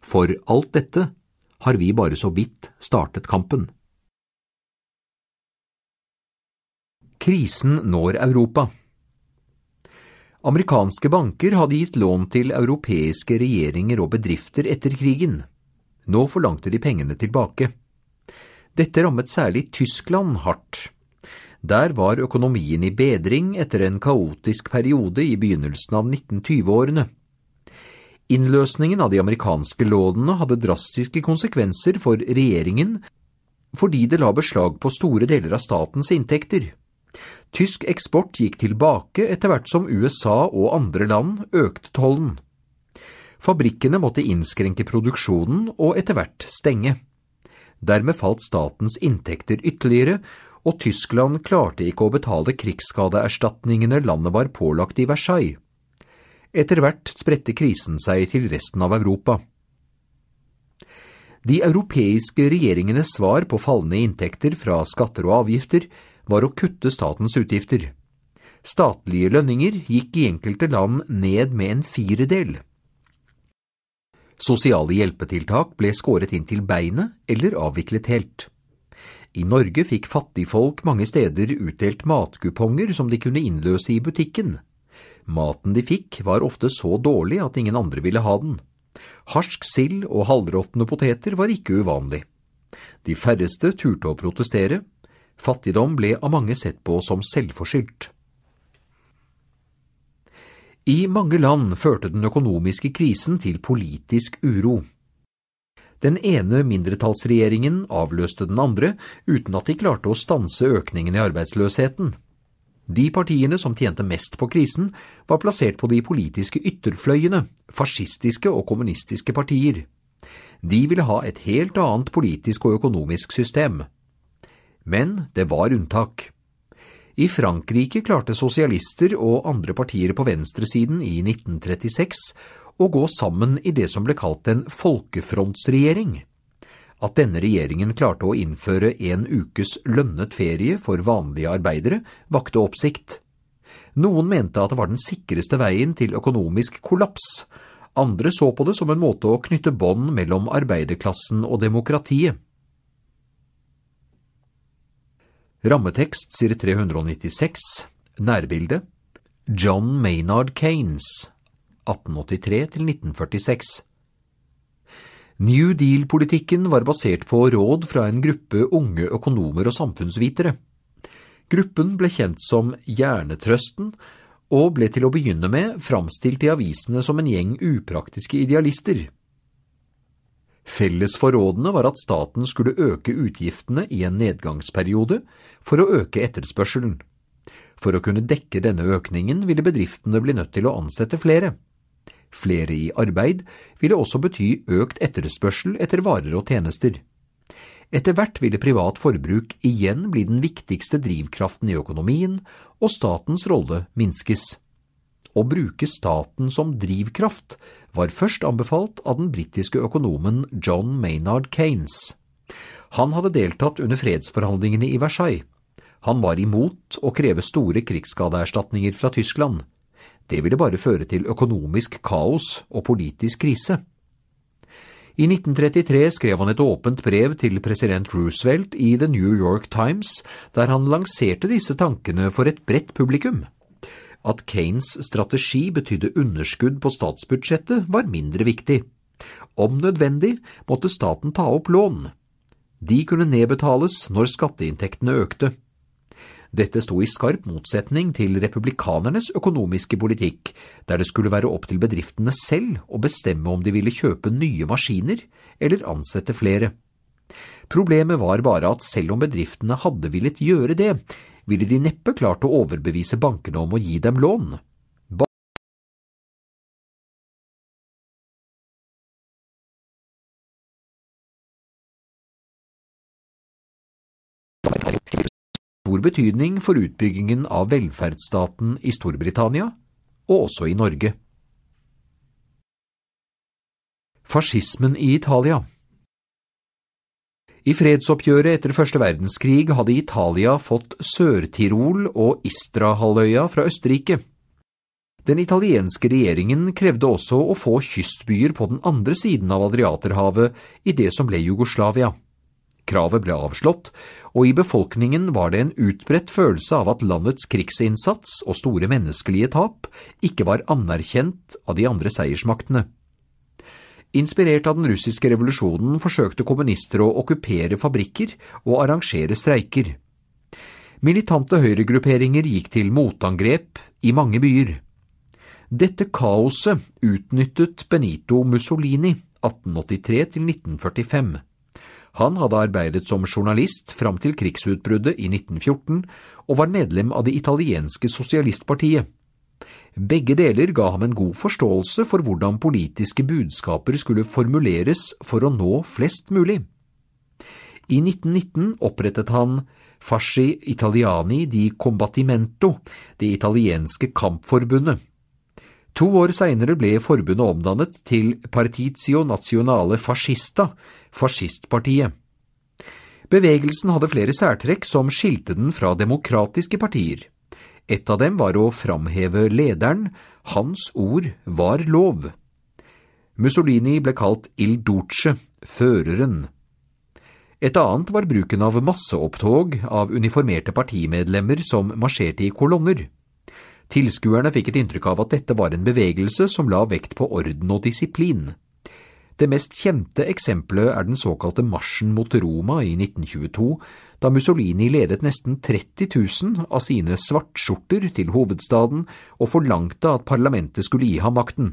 For alt dette har vi bare så vidt startet kampen. Krisen når Europa. Amerikanske banker hadde gitt lån til europeiske regjeringer og bedrifter etter krigen. Nå forlangte de pengene tilbake. Dette rammet særlig Tyskland hardt. Der var økonomien i bedring etter en kaotisk periode i begynnelsen av 1920-årene. Innløsningen av de amerikanske lånene hadde drastiske konsekvenser for regjeringen fordi det la beslag på store deler av statens inntekter. Tysk eksport gikk tilbake etter hvert som USA og andre land økte tollen. Fabrikkene måtte innskrenke produksjonen og etter hvert stenge. Dermed falt statens inntekter ytterligere, og Tyskland klarte ikke å betale krigsskadeerstatningene landet var pålagt i Versailles. Etter hvert spredte krisen seg til resten av Europa. De europeiske regjeringenes svar på fallende inntekter fra skatter og avgifter var å kutte statens utgifter. Statlige lønninger gikk i enkelte land ned med en firedel. Sosiale hjelpetiltak ble skåret inn til beinet eller avviklet helt. I Norge fikk fattigfolk mange steder utdelt matkuponger som de kunne innløse i butikken. Maten de fikk var ofte så dårlig at ingen andre ville ha den. Harsk sild og halvråtne poteter var ikke uvanlig. De færreste turte å protestere. Fattigdom ble av mange sett på som selvforskyldt. I mange land førte den økonomiske krisen til politisk uro. Den ene mindretallsregjeringen avløste den andre uten at de klarte å stanse økningen i arbeidsløsheten. De partiene som tjente mest på krisen, var plassert på de politiske ytterfløyene, fascistiske og kommunistiske partier. De ville ha et helt annet politisk og økonomisk system. Men det var unntak. I Frankrike klarte sosialister og andre partier på venstresiden i 1936 å gå sammen i det som ble kalt en folkefrontsregjering. At denne regjeringen klarte å innføre en ukes lønnet ferie for vanlige arbeidere, vakte oppsikt. Noen mente at det var den sikreste veien til økonomisk kollaps, andre så på det som en måte å knytte bånd mellom arbeiderklassen og demokratiet. Rammetekst side 396 Nærbilde John Maynard Kanes 1883–1946 New Deal-politikken var basert på råd fra en gruppe unge økonomer og samfunnsvitere. Gruppen ble kjent som Hjernetrøsten og ble til å begynne med framstilt i avisene som en gjeng upraktiske idealister. Felles for rådene var at staten skulle øke utgiftene i en nedgangsperiode for å øke etterspørselen. For å kunne dekke denne økningen ville bedriftene bli nødt til å ansette flere. Flere i arbeid ville også bety økt etterspørsel etter varer og tjenester. Etter hvert ville privat forbruk igjen bli den viktigste drivkraften i økonomien, og statens rolle minskes. Å bruke staten som drivkraft var først anbefalt av den britiske økonomen John Maynard Keynes. Han hadde deltatt under fredsforhandlingene i Versailles. Han var imot å kreve store krigsskadeerstatninger fra Tyskland. Det ville bare føre til økonomisk kaos og politisk krise. I 1933 skrev han et åpent brev til president Roosevelt i The New York Times, der han lanserte disse tankene for et bredt publikum. At Kanes strategi betydde underskudd på statsbudsjettet, var mindre viktig. Om nødvendig måtte staten ta opp lån. De kunne nedbetales når skatteinntektene økte. Dette sto i skarp motsetning til republikanernes økonomiske politikk, der det skulle være opp til bedriftene selv å bestemme om de ville kjøpe nye maskiner eller ansette flere. Problemet var bare at selv om bedriftene hadde villet gjøre det, ville de neppe klart å overbevise bankene om å gi dem lån. stor betydning for utbyggingen av velferdsstaten i Storbritannia, og også i Norge. Fascismen i Italia I fredsoppgjøret etter første verdenskrig hadde Italia fått Sør-Tirol og Istra-halvøya fra Østerrike. Den italienske regjeringen krevde også å få kystbyer på den andre siden av Adriaterhavet i det som ble Jugoslavia. Kravet ble avslått, og i befolkningen var det en utbredt følelse av at landets krigsinnsats og store menneskelige tap ikke var anerkjent av de andre seiersmaktene. Inspirert av den russiske revolusjonen forsøkte kommunister å okkupere fabrikker og arrangere streiker. Militante høyregrupperinger gikk til motangrep i mange byer. Dette kaoset utnyttet Benito Mussolini 1883 til 1945. Han hadde arbeidet som journalist fram til krigsutbruddet i 1914 og var medlem av det italienske sosialistpartiet. Begge deler ga ham en god forståelse for hvordan politiske budskaper skulle formuleres for å nå flest mulig. I 1919 opprettet han Fasci Italiani di Combattimento, det italienske kampforbundet. To år senere ble forbundet omdannet til Partizio Nazionale Fascista, fascistpartiet. Bevegelsen hadde flere særtrekk som skilte den fra demokratiske partier. Et av dem var å framheve lederen, hans ord var lov. Mussolini ble kalt Il Duce, føreren. Et annet var bruken av masseopptog av uniformerte partimedlemmer som marsjerte i kolonner. Tilskuerne fikk et inntrykk av at dette var en bevegelse som la vekt på orden og disiplin. Det mest kjente eksempelet er den såkalte marsjen mot Roma i 1922, da Mussolini ledet nesten 30 000 av sine svartskjorter til hovedstaden og forlangte at parlamentet skulle gi ham makten.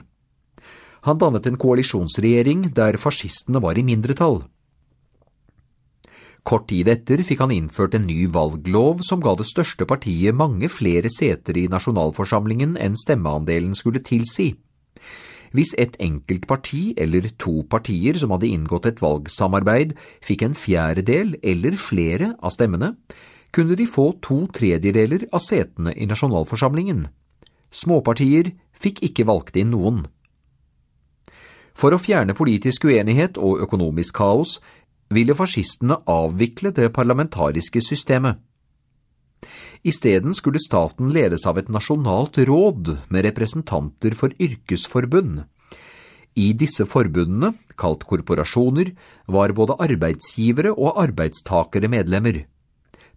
Han dannet en koalisjonsregjering der fascistene var i mindretall. Kort tid etter fikk han innført en ny valglov som ga det største partiet mange flere seter i nasjonalforsamlingen enn stemmeandelen skulle tilsi. Hvis et enkelt parti eller to partier som hadde inngått et valgsamarbeid fikk en fjerdedel eller flere av stemmene, kunne de få to tredjedeler av setene i nasjonalforsamlingen. Småpartier fikk ikke valgt inn noen. For å fjerne politisk uenighet og økonomisk kaos ville fascistene avvikle det parlamentariske systemet. Isteden skulle staten ledes av et nasjonalt råd med representanter for yrkesforbund. I disse forbundene, kalt korporasjoner, var både arbeidsgivere og arbeidstakere medlemmer.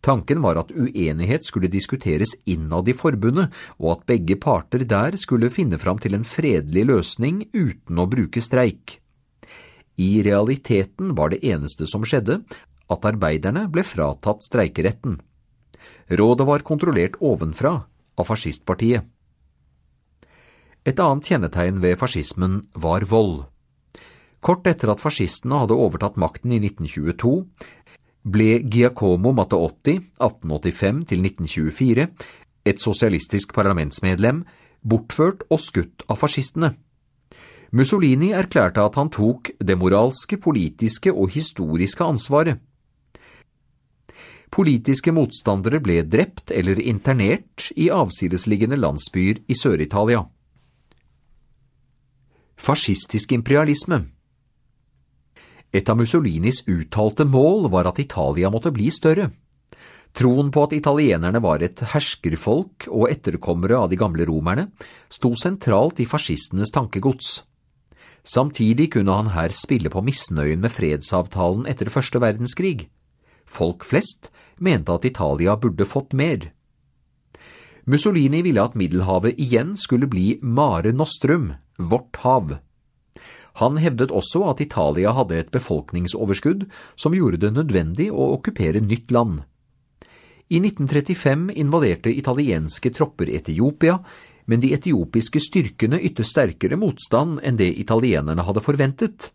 Tanken var at uenighet skulle diskuteres innad i forbundet, og at begge parter der skulle finne fram til en fredelig løsning uten å bruke streik. I realiteten var det eneste som skjedde, at arbeiderne ble fratatt streikeretten. Rådet var kontrollert ovenfra av fascistpartiet. Et annet kjennetegn ved fascismen var vold. Kort etter at fascistene hadde overtatt makten i 1922, ble Giacomo Matteotti, 1885–1924, et sosialistisk parlamentsmedlem, bortført og skutt av fascistene. Mussolini erklærte at han tok det moralske, politiske og historiske ansvaret. Politiske motstandere ble drept eller internert i avsidesliggende landsbyer i Sør-Italia. Fascistisk imperialisme Et av Mussolinis uttalte mål var at Italia måtte bli større. Troen på at italienerne var et herskerfolk og etterkommere av de gamle romerne, sto sentralt i fascistenes tankegods. Samtidig kunne han her spille på misnøyen med fredsavtalen etter første verdenskrig. Folk flest mente at Italia burde fått mer. Mussolini ville at Middelhavet igjen skulle bli Mare Nostrum, vårt hav. Han hevdet også at Italia hadde et befolkningsoverskudd som gjorde det nødvendig å okkupere nytt land. I 1935 invaderte italienske tropper Etiopia, men de etiopiske styrkene ytte sterkere motstand enn det italienerne hadde forventet.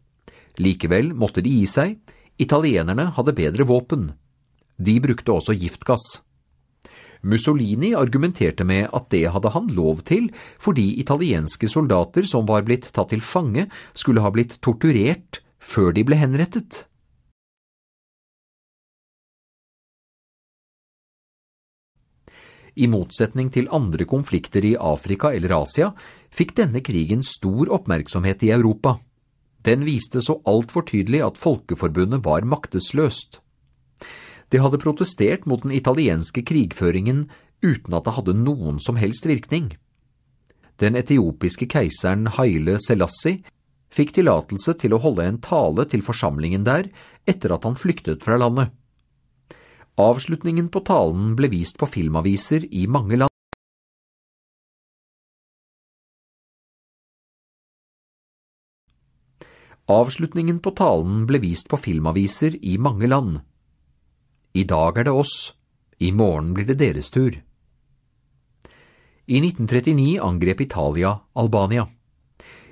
Likevel måtte de gi seg, italienerne hadde bedre våpen. De brukte også giftgass. Mussolini argumenterte med at det hadde han lov til fordi italienske soldater som var blitt tatt til fange, skulle ha blitt torturert før de ble henrettet. I motsetning til andre konflikter i Afrika eller Asia fikk denne krigen stor oppmerksomhet i Europa. Den viste så altfor tydelig at Folkeforbundet var maktesløst. Det hadde protestert mot den italienske krigføringen uten at det hadde noen som helst virkning. Den etiopiske keiseren Haile Selassie fikk tillatelse til å holde en tale til forsamlingen der etter at han flyktet fra landet. Avslutningen på talen ble vist på filmaviser i mange land. Avslutningen på talen ble vist på filmaviser i mange land. I dag er det oss, i morgen blir det deres tur. I 1939 angrep Italia Albania.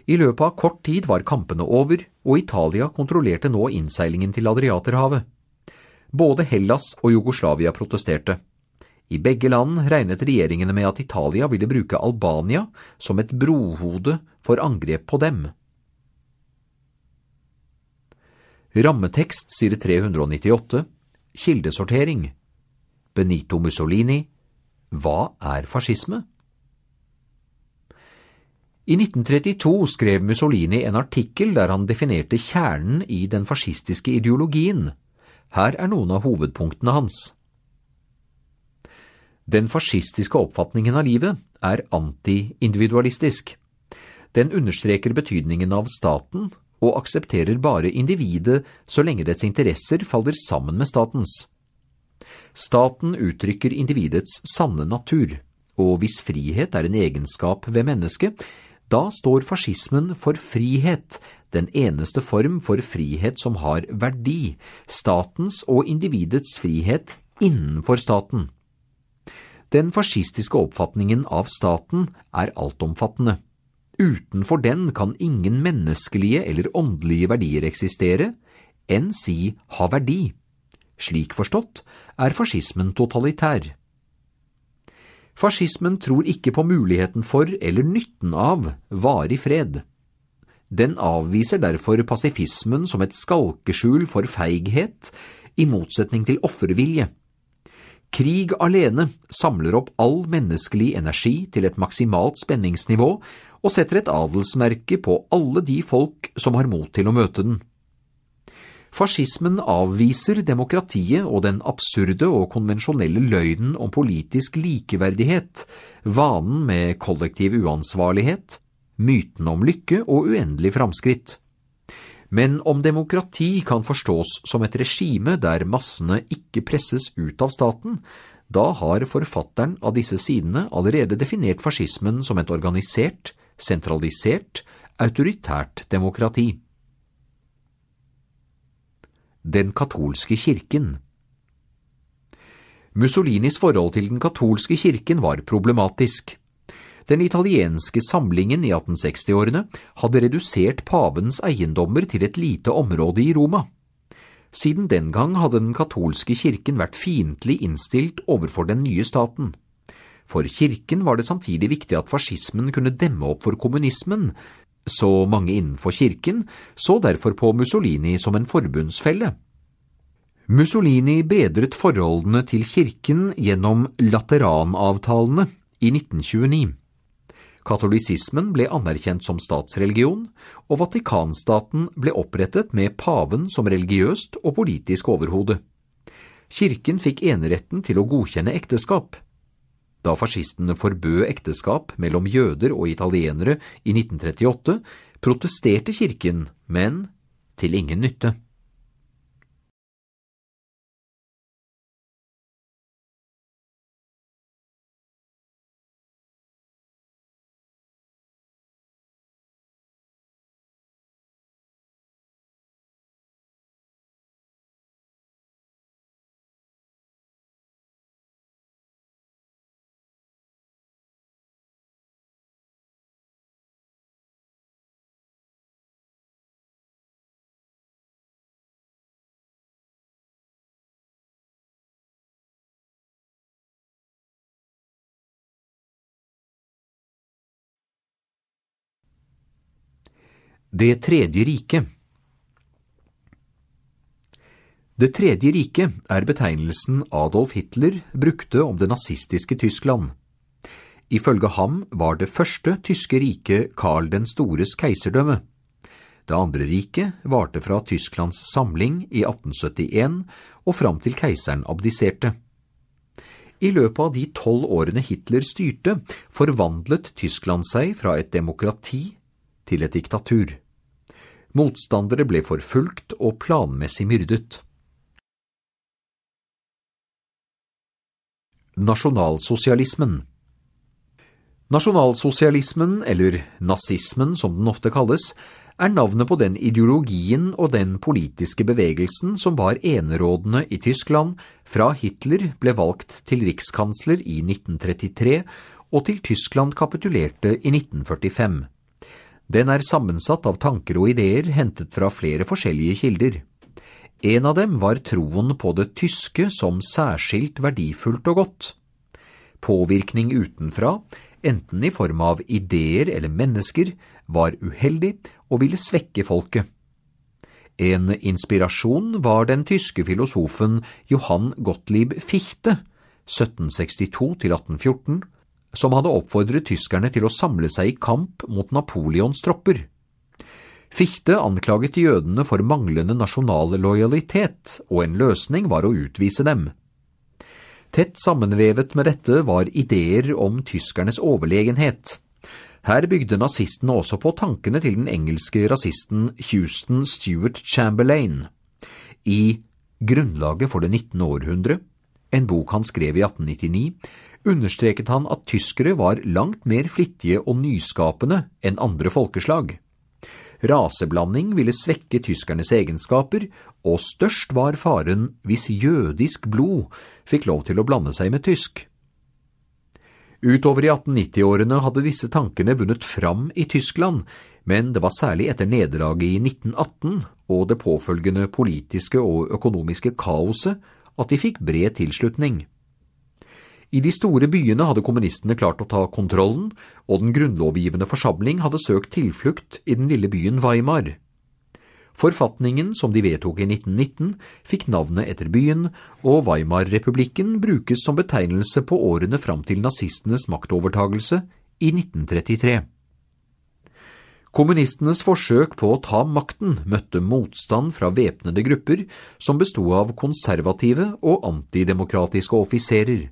I løpet av kort tid var kampene over, og Italia kontrollerte nå innseilingen til Adriaterhavet. Både Hellas og Jugoslavia protesterte. I begge land regnet regjeringene med at Italia ville bruke Albania som et brohode for angrep på dem. Rammetekst side 398 Kildesortering Benito Mussolini Hva er fascisme? I 1932 skrev Mussolini en artikkel der han definerte kjernen i den fascistiske ideologien. Her er noen av hovedpunktene hans. Den fascistiske oppfatningen av livet er anti-individualistisk. Den understreker betydningen av staten og aksepterer bare individet så lenge dets interesser faller sammen med statens. Staten uttrykker individets sanne natur, og hvis frihet er en egenskap ved mennesket, da står fascismen for frihet, den eneste form for frihet som har verdi, statens og individets frihet innenfor staten. Den fascistiske oppfatningen av staten er altomfattende. Utenfor den kan ingen menneskelige eller åndelige verdier eksistere, enn si ha verdi. Slik forstått er fascismen totalitær. Fascismen tror ikke på muligheten for eller nytten av varig fred. Den avviser derfor pasifismen som et skalkeskjul for feighet, i motsetning til offervilje. Krig alene samler opp all menneskelig energi til et maksimalt spenningsnivå og setter et adelsmerke på alle de folk som har mot til å møte den. Fascismen avviser demokratiet og den absurde og konvensjonelle løgnen om politisk likeverdighet, vanen med kollektiv uansvarlighet, myten om lykke og uendelig framskritt. Men om demokrati kan forstås som et regime der massene ikke presses ut av staten, da har forfatteren av disse sidene allerede definert fascismen som et organisert, sentralisert, autoritært demokrati. Den katolske kirken Mussolinis forhold til den katolske kirken var problematisk. Den italienske samlingen i 1860-årene hadde redusert pavens eiendommer til et lite område i Roma. Siden den gang hadde den katolske kirken vært fiendtlig innstilt overfor den nye staten. For kirken var det samtidig viktig at fascismen kunne demme opp for kommunismen, så mange innenfor kirken så derfor på Mussolini som en forbundsfelle. Mussolini bedret forholdene til kirken gjennom Lateranavtalene i 1929. Katolisismen ble anerkjent som statsreligion, og Vatikanstaten ble opprettet med paven som religiøst og politisk overhode. Kirken fikk eneretten til å godkjenne ekteskap. Da fascistene forbød ekteskap mellom jøder og italienere i 1938, protesterte kirken, men til ingen nytte. Det tredje riket Det tredje riket er betegnelsen Adolf Hitler brukte om det nazistiske Tyskland. Ifølge ham var det første tyske riket Karl den stores keiserdømme. Det andre riket varte fra Tysklands samling i 1871 og fram til keiseren abdiserte. I løpet av de tolv årene Hitler styrte, forvandlet Tyskland seg fra et demokrati til et diktatur. Motstandere ble forfulgt og planmessig myrdet. Nasjonalsosialismen Nasjonalsosialismen, eller nazismen som den ofte kalles, er navnet på den ideologien og den politiske bevegelsen som var enerådende i Tyskland fra Hitler ble valgt til rikskansler i 1933 og til Tyskland kapitulerte i 1945. Den er sammensatt av tanker og ideer hentet fra flere forskjellige kilder. En av dem var troen på det tyske som særskilt verdifullt og godt. Påvirkning utenfra, enten i form av ideer eller mennesker, var uheldig og ville svekke folket. En inspirasjon var den tyske filosofen Johann Gottlieb Fichte, 1762 til 1814, som hadde oppfordret tyskerne til å samle seg i kamp mot Napoleons tropper. Fichte anklaget jødene for manglende nasjonal lojalitet, og en løsning var å utvise dem. Tett sammenvevet med dette var ideer om tyskernes overlegenhet. Her bygde nazistene også på tankene til den engelske rasisten Houston Stuart Chamberlain. I Grunnlaget for det 19. århundre, en bok han skrev i 1899, understreket han at tyskere var langt mer flittige og nyskapende enn andre folkeslag. Raseblanding ville svekke tyskernes egenskaper, og størst var faren hvis jødisk blod fikk lov til å blande seg med tysk. Utover i 1890-årene hadde disse tankene vunnet fram i Tyskland, men det var særlig etter nederlaget i 1918 og det påfølgende politiske og økonomiske kaoset at de fikk bred tilslutning. I de store byene hadde kommunistene klart å ta kontrollen, og den grunnlovgivende forsamling hadde søkt tilflukt i den lille byen Weimar. Forfatningen som de vedtok i 1919 fikk navnet etter byen, og Weimar-republikken brukes som betegnelse på årene fram til nazistenes maktovertagelse i 1933. Kommunistenes forsøk på å ta makten møtte motstand fra væpnede grupper som bestod av konservative og antidemokratiske offiserer.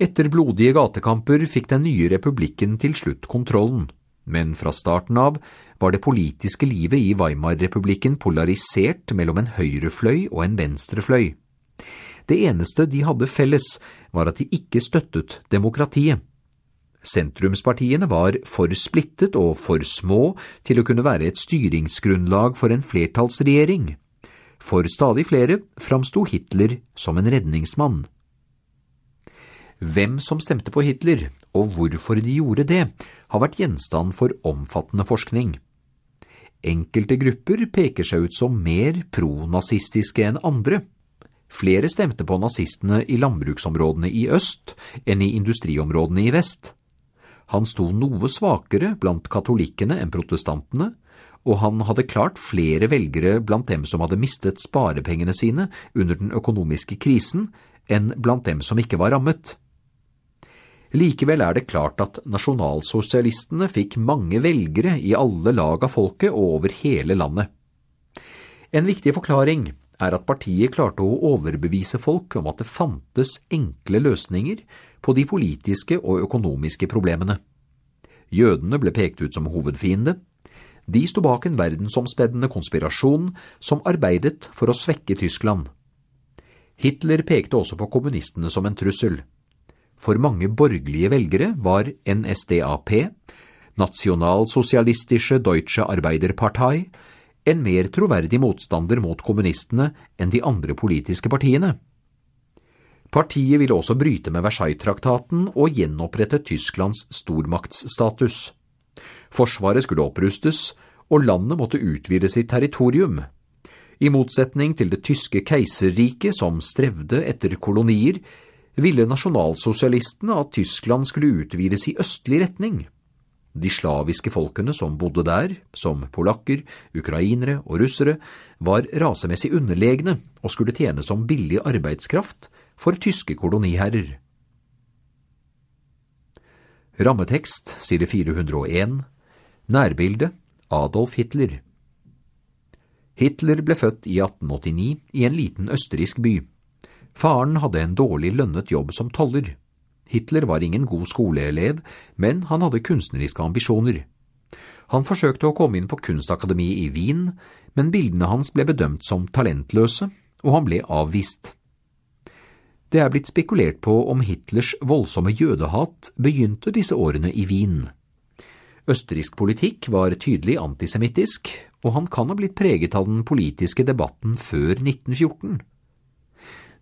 Etter blodige gatekamper fikk den nye republikken til slutt kontrollen, men fra starten av var det politiske livet i Weimar-republikken polarisert mellom en høyrefløy og en venstrefløy. Det eneste de hadde felles, var at de ikke støttet demokratiet. Sentrumspartiene var for splittet og for små til å kunne være et styringsgrunnlag for en flertallsregjering. For stadig flere framsto Hitler som en redningsmann. Hvem som stemte på Hitler, og hvorfor de gjorde det, har vært gjenstand for omfattende forskning. Enkelte grupper peker seg ut som mer pronazistiske enn andre. Flere stemte på nazistene i landbruksområdene i øst enn i industriområdene i vest. Han sto noe svakere blant katolikkene enn protestantene, og han hadde klart flere velgere blant dem som hadde mistet sparepengene sine under den økonomiske krisen, enn blant dem som ikke var rammet. Likevel er det klart at nasjonalsosialistene fikk mange velgere i alle lag av folket og over hele landet. En viktig forklaring er at partiet klarte å overbevise folk om at det fantes enkle løsninger på de politiske og økonomiske problemene. Jødene ble pekt ut som hovedfiende. De sto bak en verdensomspennende konspirasjon som arbeidet for å svekke Tyskland. Hitler pekte også på kommunistene som en trussel. For mange borgerlige velgere var NSDAP, Nationalsozialistische Deutsche Arbeiderpartei, en mer troverdig motstander mot kommunistene enn de andre politiske partiene. Partiet ville også bryte med Versailles-traktaten og gjenopprette Tysklands stormaktsstatus. Forsvaret skulle opprustes, og landet måtte utvide sitt territorium. I motsetning til det tyske keiserriket som strevde etter kolonier, ville nasjonalsosialistene at Tyskland skulle utvides i østlig retning. De slaviske folkene som bodde der, som polakker, ukrainere og russere, var rasemessig underlegne og skulle tjene som billig arbeidskraft for tyske koloniherrer. Rammetekst, side 401 Nærbilde Adolf Hitler Hitler ble født i 1889 i en liten østerriksk by. Faren hadde en dårlig lønnet jobb som toller. Hitler var ingen god skoleelev, men han hadde kunstneriske ambisjoner. Han forsøkte å komme inn på kunstakademiet i Wien, men bildene hans ble bedømt som talentløse, og han ble avvist. Det er blitt spekulert på om Hitlers voldsomme jødehat begynte disse årene i Wien. Østerriksk politikk var tydelig antisemittisk, og han kan ha blitt preget av den politiske debatten før 1914.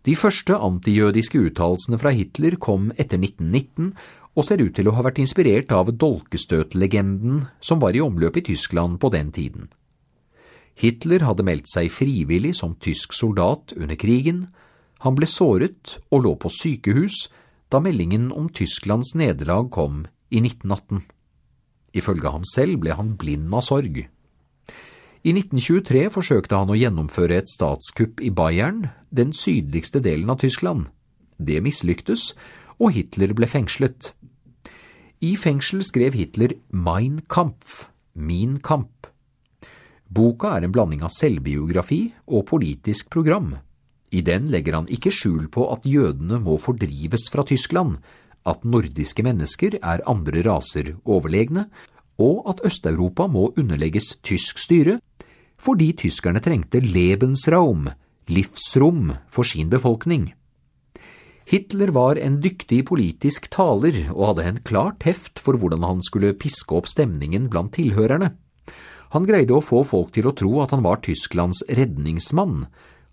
De første antijødiske uttalelsene fra Hitler kom etter 1919 og ser ut til å ha vært inspirert av dolkestøtlegenden som var i omløp i Tyskland på den tiden. Hitler hadde meldt seg frivillig som tysk soldat under krigen, han ble såret og lå på sykehus da meldingen om Tysklands nederlag kom i 1918. Ifølge ham selv ble han blind av sorg. I 1923 forsøkte han å gjennomføre et statskupp i Bayern, den sydligste delen av Tyskland. Det mislyktes, og Hitler ble fengslet. I fengsel skrev Hitler Mein Kampf, Min kamp. Boka er en blanding av selvbiografi og politisk program. I den legger han ikke skjul på at jødene må fordrives fra Tyskland, at nordiske mennesker er andre raser overlegne, og at Øst-Europa må underlegges tysk styre, fordi tyskerne trengte Lebensraum, livsrom, for sin befolkning. Hitler var en dyktig politisk taler og hadde en klart heft for hvordan han skulle piske opp stemningen blant tilhørerne. Han greide å få folk til å tro at han var Tysklands redningsmann,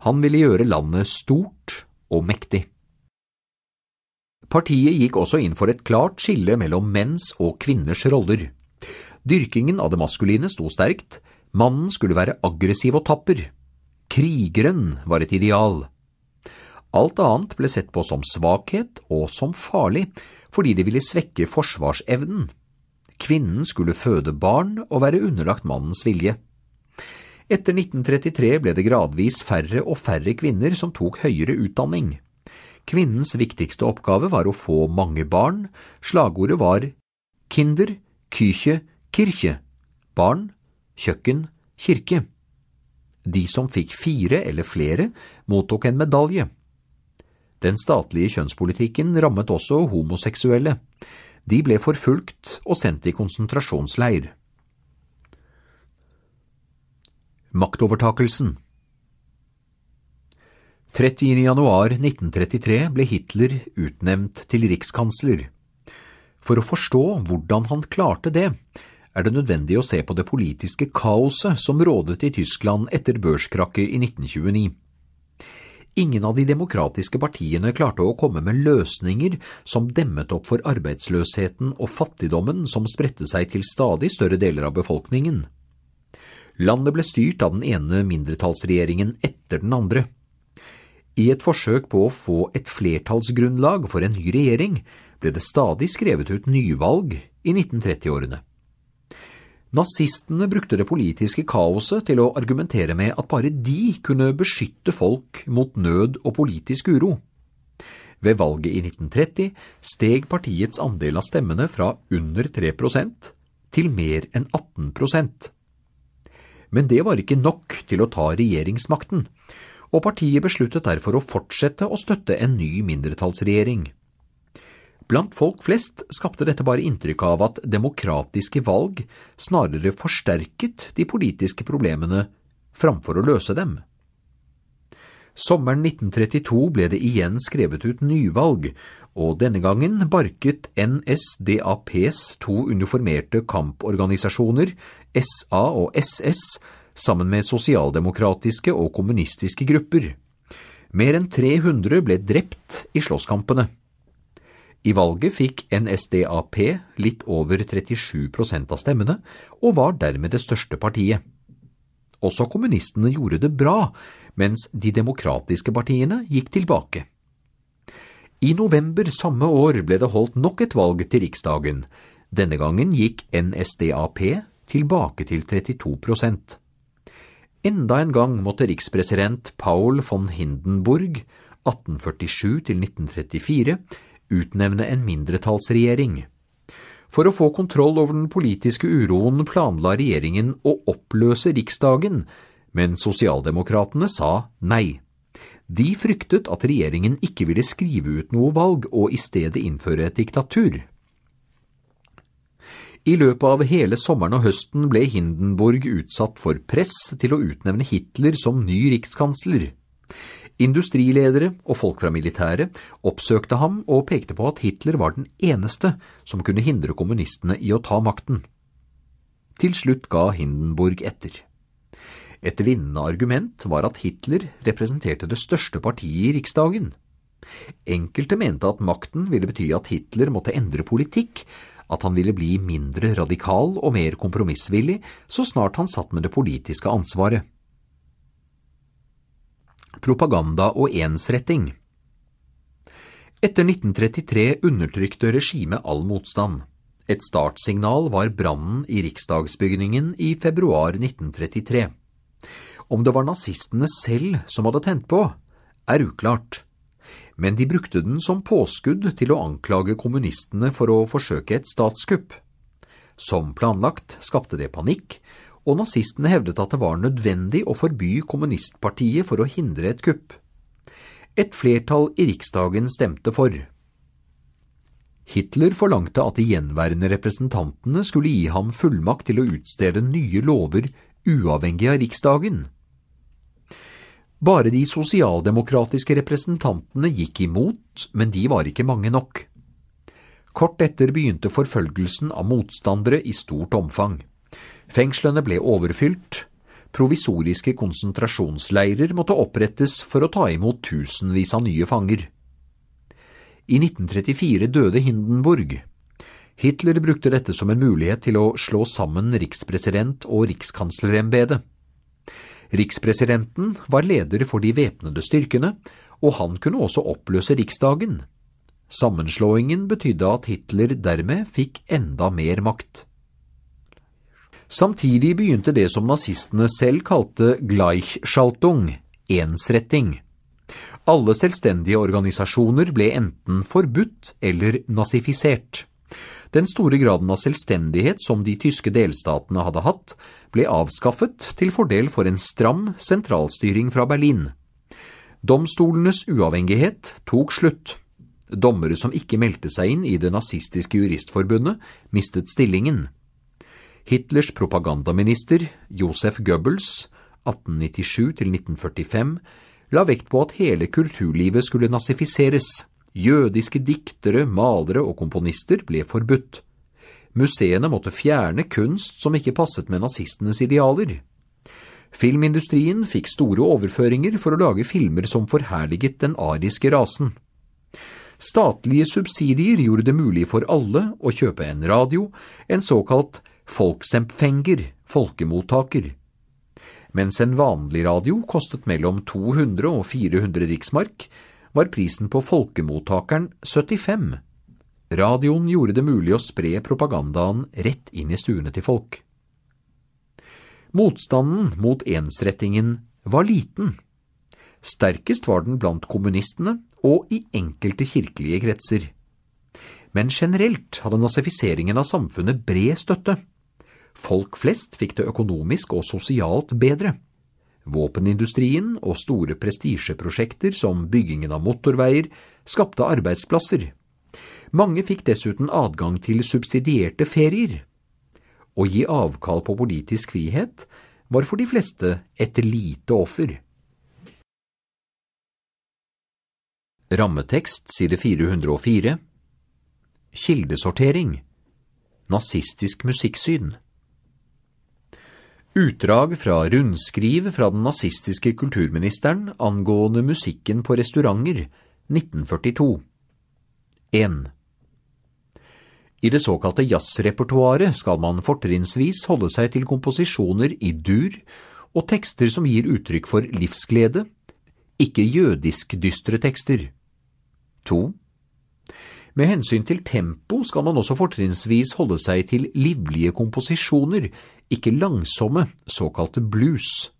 han ville gjøre landet stort og mektig. Partiet gikk også inn for et klart skille mellom menns og kvinners roller. Dyrkingen av det maskuline sto sterkt, mannen skulle være aggressiv og tapper. Krigeren var et ideal. Alt annet ble sett på som svakhet og som farlig, fordi det ville svekke forsvarsevnen. Kvinnen skulle føde barn og være underlagt mannens vilje. Etter 1933 ble det gradvis færre og færre kvinner som tok høyere utdanning. Kvinnens viktigste oppgave var å få mange barn, slagordet var Kinder, Küche, Kirche, barn, kjøkken, kirke. De som fikk fire eller flere, mottok en medalje. Den statlige kjønnspolitikken rammet også homoseksuelle. De ble forfulgt og sendt i konsentrasjonsleir. Maktovertakelsen 30. januar 1933 ble Hitler utnevnt til rikskansler. For å forstå hvordan han klarte det, er det nødvendig å se på det politiske kaoset som rådet i Tyskland etter børskrakket i 1929. Ingen av de demokratiske partiene klarte å komme med løsninger som demmet opp for arbeidsløsheten og fattigdommen som spredte seg til stadig større deler av befolkningen. Landet ble styrt av den ene mindretallsregjeringen etter den andre. I et forsøk på å få et flertallsgrunnlag for en ny regjering ble det stadig skrevet ut nyvalg i 1930-årene. Nazistene brukte det politiske kaoset til å argumentere med at bare de kunne beskytte folk mot nød og politisk uro. Ved valget i 1930 steg partiets andel av stemmene fra under 3% til mer enn 18% Men det var ikke nok til å ta regjeringsmakten, og partiet besluttet derfor å fortsette å støtte en ny mindretallsregjering. Blant folk flest skapte dette bare inntrykk av at demokratiske valg snarere forsterket de politiske problemene framfor å løse dem. Sommeren 1932 ble det igjen skrevet ut nyvalg, og denne gangen barket NSDAPs to uniformerte kamporganisasjoner, SA og SS, sammen med sosialdemokratiske og kommunistiske grupper. Mer enn 300 ble drept i slåsskampene. I valget fikk NSDAP litt over 37% av stemmene, og var dermed det største partiet. Også kommunistene gjorde det bra, mens de demokratiske partiene gikk tilbake. I november samme år ble det holdt nok et valg til Riksdagen. Denne gangen gikk NSDAP tilbake til 32% Enda en gang måtte rikspresident Paul von Hindenburg 1847 til 1934 utnevne en mindretallsregjering. For å få kontroll over den politiske uroen planla regjeringen å oppløse Riksdagen, men sosialdemokratene sa nei. De fryktet at regjeringen ikke ville skrive ut noe valg og i stedet innføre et diktatur. I løpet av hele sommeren og høsten ble Hindenburg utsatt for press til å utnevne Hitler som ny rikskansler. Industriledere og folk fra militæret oppsøkte ham og pekte på at Hitler var den eneste som kunne hindre kommunistene i å ta makten. Til slutt ga Hindenburg etter. Et vinnende argument var at Hitler representerte det største partiet i Riksdagen. Enkelte mente at makten ville bety at Hitler måtte endre politikk, at han ville bli mindre radikal og mer kompromissvillig så snart han satt med det politiske ansvaret propaganda og ensretting. Etter 1933 undertrykte regimet all motstand. Et startsignal var brannen i riksdagsbygningen i februar 1933. Om det var nazistene selv som hadde tent på, er uklart, men de brukte den som påskudd til å anklage kommunistene for å forsøke et statskupp. Som planlagt skapte det panikk, og nazistene hevdet at det var nødvendig å forby kommunistpartiet for å hindre et kupp. Et flertall i riksdagen stemte for. Hitler forlangte at de gjenværende representantene skulle gi ham fullmakt til å utstede nye lover uavhengig av riksdagen. Bare de sosialdemokratiske representantene gikk imot, men de var ikke mange nok. Kort etter begynte forfølgelsen av motstandere i stort omfang. Fengslene ble overfylt, provisoriske konsentrasjonsleirer måtte opprettes for å ta imot tusenvis av nye fanger. I 1934 døde Hindenburg. Hitler brukte dette som en mulighet til å slå sammen rikspresident og rikskanslerembedet. Rikspresidenten var leder for de væpnede styrkene, og han kunne også oppløse riksdagen. Sammenslåingen betydde at Hitler dermed fikk enda mer makt. Samtidig begynte det som nazistene selv kalte Gleichschaltung, ensretting. Alle selvstendige organisasjoner ble enten forbudt eller nazifisert. Den store graden av selvstendighet som de tyske delstatene hadde hatt, ble avskaffet til fordel for en stram sentralstyring fra Berlin. Domstolenes uavhengighet tok slutt. Dommere som ikke meldte seg inn i det nazistiske juristforbundet, mistet stillingen. Hitlers propagandaminister Josef Goebbels 1897–1945 la vekt på at hele kulturlivet skulle nazifiseres. Jødiske diktere, malere og komponister ble forbudt. Museene måtte fjerne kunst som ikke passet med nazistenes idealer. Filmindustrien fikk store overføringer for å lage filmer som forherliget den ariske rasen. Statlige subsidier gjorde det mulig for alle å kjøpe en radio, en såkalt folksempfenger, folkemottaker. Mens en vanlig radio kostet mellom 200 og 400 riksmark, var prisen på folkemottakeren 75. Radioen gjorde det mulig å spre propagandaen rett inn i stuene til folk. Motstanden mot ensrettingen var liten. Sterkest var den blant kommunistene og i enkelte kirkelige kretser. Men generelt hadde nazifiseringen av samfunnet bred støtte. Folk flest fikk det økonomisk og sosialt bedre. Våpenindustrien og store prestisjeprosjekter som byggingen av motorveier skapte arbeidsplasser. Mange fikk dessuten adgang til subsidierte ferier. Å gi avkall på politisk frihet var for de fleste et lite offer. Rammetekst side 404 Kildesortering Nazistisk musikksyn Utdrag fra rundskriv fra den nazistiske kulturministeren angående musikken på restauranter 1942 1. I det såkalte jazzrepertoaret skal man fortrinnsvis holde seg til komposisjoner i dur og tekster som gir uttrykk for livsglede, ikke jødisk dystre tekster. 2. Med hensyn til tempo skal man også fortrinnsvis holde seg til livlige komposisjoner, ikke langsomme, såkalte blues.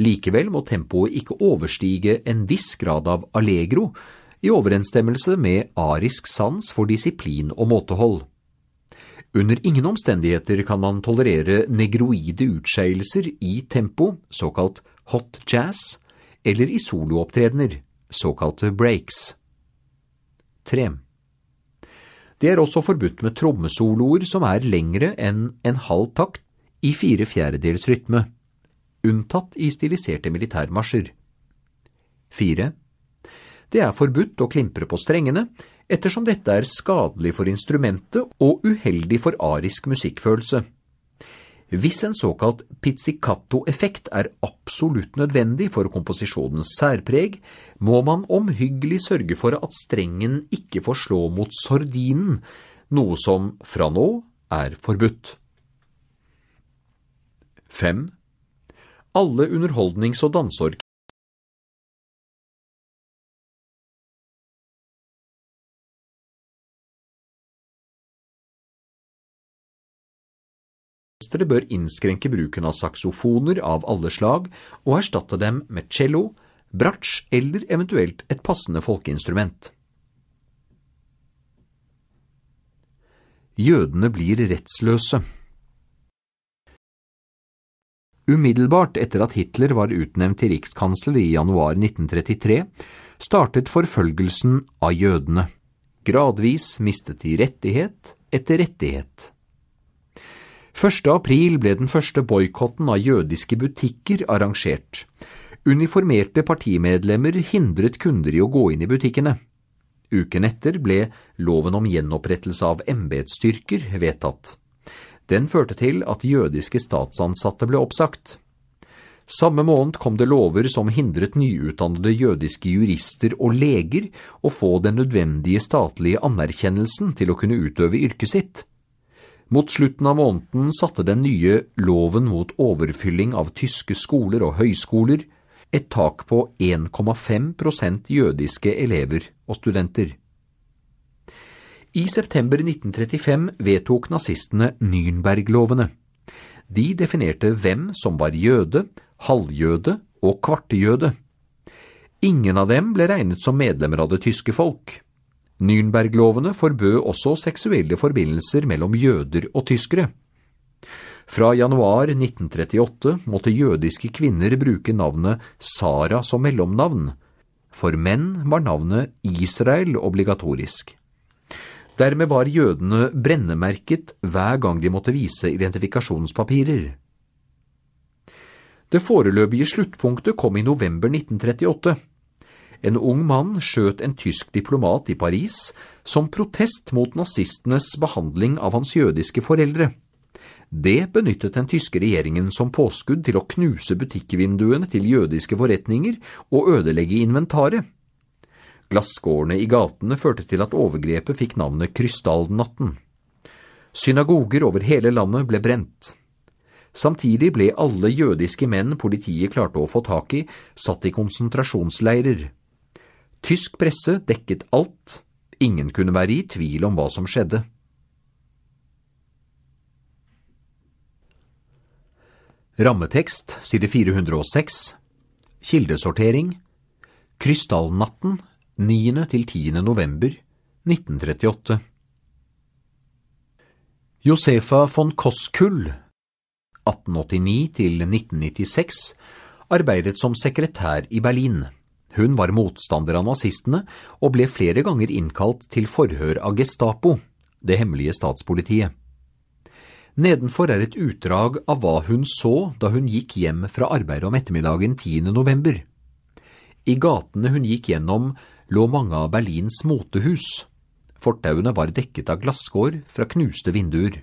Likevel må tempoet ikke overstige en viss grad av allegro, i overensstemmelse med arisk sans for disiplin og måtehold. Under ingen omstendigheter kan man tolerere negroide utskeielser i tempo, såkalt hot jazz, eller i soloopptredener, såkalte breaks. 3. Det er også forbudt med trommesoloer som er lengre enn en halv takt i fire fjerdedels rytme, unntatt i stiliserte militærmarsjer. 4. Det er forbudt å klimpre på strengene, ettersom dette er skadelig for instrumentet og uheldig for arisk musikkfølelse. Hvis en såkalt pizzicato-effekt er absolutt nødvendig for komposisjonens særpreg, må man omhyggelig sørge for at strengen ikke får slå mot sordinen, noe som fra nå er forbudt. 5. Alle underholdnings- og orkesteret bør innskrenke bruken av saksofoner av alle slag og erstatte dem med cello, bratsj eller eventuelt et passende folkeinstrument. Jødene blir rettsløse Umiddelbart etter at Hitler var utnevnt til rikskansler i januar 1933, startet forfølgelsen av jødene. Gradvis mistet de rettighet etter rettighet. 1. april ble den første boikotten av jødiske butikker arrangert. Uniformerte partimedlemmer hindret kunder i å gå inn i butikkene. Uken etter ble loven om gjenopprettelse av embetsstyrker vedtatt. Den førte til at jødiske statsansatte ble oppsagt. Samme måned kom det lover som hindret nyutdannede jødiske jurister og leger å få den nødvendige statlige anerkjennelsen til å kunne utøve yrket sitt. Mot slutten av måneden satte den nye loven mot overfylling av tyske skoler og høyskoler et tak på 1,5% jødiske elever og studenter. I september 1935 vedtok nazistene Nürnberg-lovene. De definerte hvem som var jøde, halvjøde og kvartejøde. Ingen av dem ble regnet som medlemmer av det tyske folk. Nürnberg-lovene forbød også seksuelle forbindelser mellom jøder og tyskere. Fra januar 1938 måtte jødiske kvinner bruke navnet Sara som mellomnavn. For menn var navnet Israel obligatorisk. Dermed var jødene brennemerket hver gang de måtte vise identifikasjonspapirer. Det foreløpige sluttpunktet kom i november 1938. En ung mann skjøt en tysk diplomat i Paris som protest mot nazistenes behandling av hans jødiske foreldre. Det benyttet den tyske regjeringen som påskudd til å knuse butikkvinduene til jødiske forretninger og ødelegge inventaret. Glasskårene i gatene førte til at overgrepet fikk navnet Krystallnatten. Synagoger over hele landet ble brent. Samtidig ble alle jødiske menn politiet klarte å få tak i, satt i konsentrasjonsleirer. Tysk presse dekket alt, ingen kunne være i tvil om hva som skjedde. Rammetekst, side 406 Kildesortering Krystallnatten 9. til 10. november 1938 Josefa von Koskull 1889 til 1996 arbeidet som sekretær i Berlin. Hun var motstander av nazistene og ble flere ganger innkalt til forhør av Gestapo, det hemmelige statspolitiet. Nedenfor er et utdrag av hva hun så da hun gikk hjem fra arbeid om ettermiddagen 10. november. I gatene hun gikk gjennom lå mange av Berlins motehus. Fortauene var dekket av glasskår fra knuste vinduer.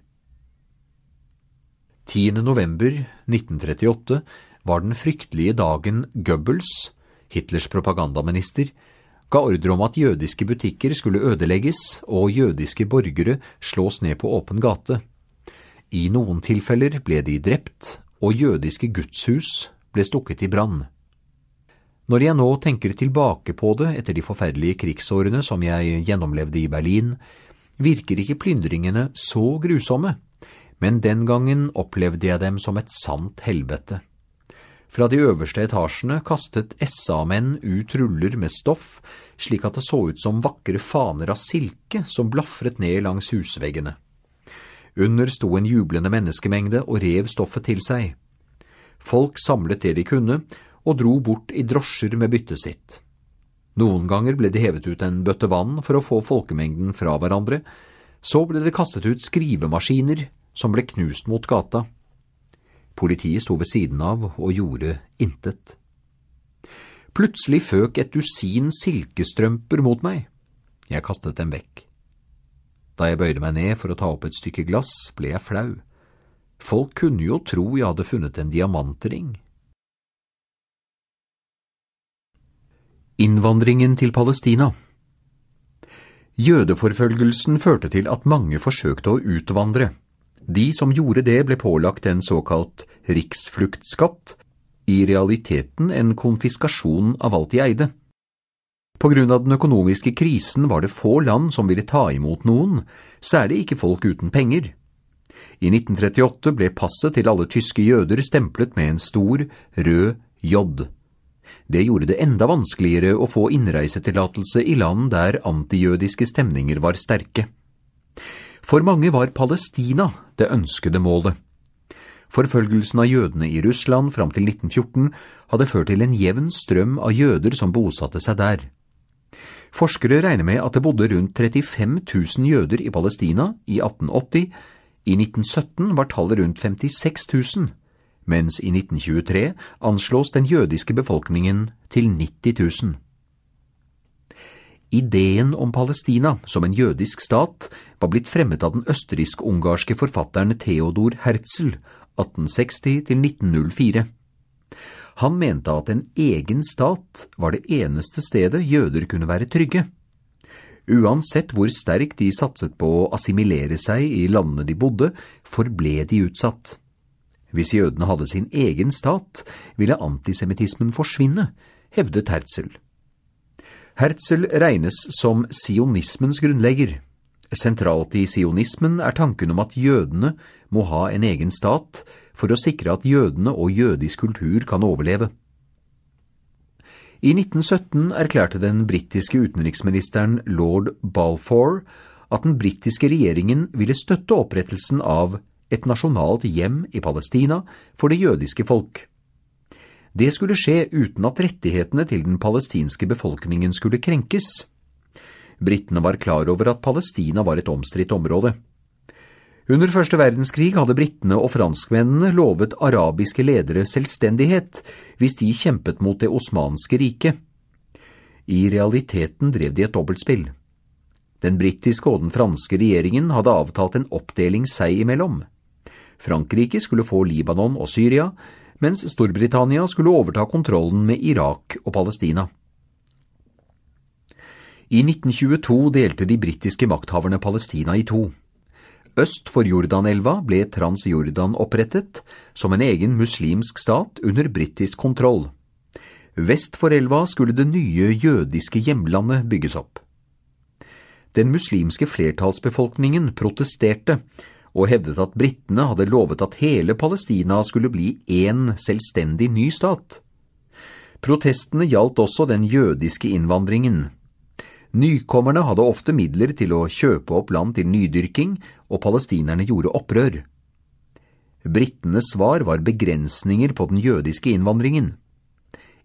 10. november 1938 var den fryktelige dagen Goebbels, Hitlers propagandaminister, ga ordre om at jødiske butikker skulle ødelegges og jødiske borgere slås ned på åpen gate. I noen tilfeller ble de drept, og jødiske gudshus ble stukket i brann. Når jeg nå tenker tilbake på det etter de forferdelige krigsårene som jeg gjennomlevde i Berlin, virker ikke plyndringene så grusomme, men den gangen opplevde jeg dem som et sant helvete. Fra de øverste etasjene kastet SA-menn ut ruller med stoff, slik at det så ut som vakre faner av silke som blafret ned langs husveggene. Under sto en jublende menneskemengde og rev stoffet til seg. Folk samlet det de kunne, og dro bort i drosjer med byttet sitt. Noen ganger ble det hevet ut en bøtte vann for å få folkemengden fra hverandre, så ble det kastet ut skrivemaskiner som ble knust mot gata. Politiet sto ved siden av og gjorde intet. Plutselig føk et dusin silkestrømper mot meg. Jeg kastet dem vekk. Da jeg bøyde meg ned for å ta opp et stykke glass, ble jeg flau. Folk kunne jo tro jeg hadde funnet en diamantring. Innvandringen til Palestina Jødeforfølgelsen førte til at mange forsøkte å utvandre. De som gjorde det ble pålagt en såkalt riksfluktskatt, i realiteten en konfiskasjon av alt de eide. På grunn av den økonomiske krisen var det få land som ville ta imot noen, særlig ikke folk uten penger. I 1938 ble passet til alle tyske jøder stemplet med en stor, rød J. Det gjorde det enda vanskeligere å få innreisetillatelse i land der antijødiske stemninger var sterke. For mange var Palestina det ønskede målet. Forfølgelsen av jødene i Russland fram til 1914 hadde ført til en jevn strøm av jøder som bosatte seg der. Forskere regner med at det bodde rundt 35 000 jøder i Palestina i 1880. I 1917 var tallet rundt 56 000, mens i 1923 anslås den jødiske befolkningen til 90 000. Ideen om Palestina som en jødisk stat var blitt fremmet av den østerriksk-ungarske forfatteren Theodor Herzl 1860–1904. Han mente at en egen stat var det eneste stedet jøder kunne være trygge. Uansett hvor sterkt de satset på å assimilere seg i landene de bodde, forble de utsatt. Hvis jødene hadde sin egen stat, ville antisemittismen forsvinne, hevdet Herzl. Herzl regnes som sionismens grunnlegger. Sentralt i sionismen er tanken om at jødene må ha en egen stat, for å sikre at jødene og jødisk kultur kan overleve. I 1917 erklærte den britiske utenriksministeren lord Balfour at den britiske regjeringen ville støtte opprettelsen av et nasjonalt hjem i Palestina for det jødiske folk. Det skulle skje uten at rettighetene til den palestinske befolkningen skulle krenkes. Britene var klar over at Palestina var et omstridt område. Under første verdenskrig hadde britene og franskmennene lovet arabiske ledere selvstendighet hvis de kjempet mot det osmanske riket. I realiteten drev de et dobbeltspill. Den britiske og den franske regjeringen hadde avtalt en oppdeling seg imellom. Frankrike skulle få Libanon og Syria, mens Storbritannia skulle overta kontrollen med Irak og Palestina. I 1922 delte de britiske makthaverne Palestina i to. Øst for Jordanelva ble Transjordan opprettet som en egen muslimsk stat under britisk kontroll. Vest for elva skulle det nye jødiske hjemlandet bygges opp. Den muslimske flertallsbefolkningen protesterte og hevdet at britene hadde lovet at hele Palestina skulle bli én selvstendig ny stat. Protestene gjaldt også den jødiske innvandringen. Nykommerne hadde ofte midler til å kjøpe opp land til nydyrking, og palestinerne gjorde opprør. Britenes svar var begrensninger på den jødiske innvandringen.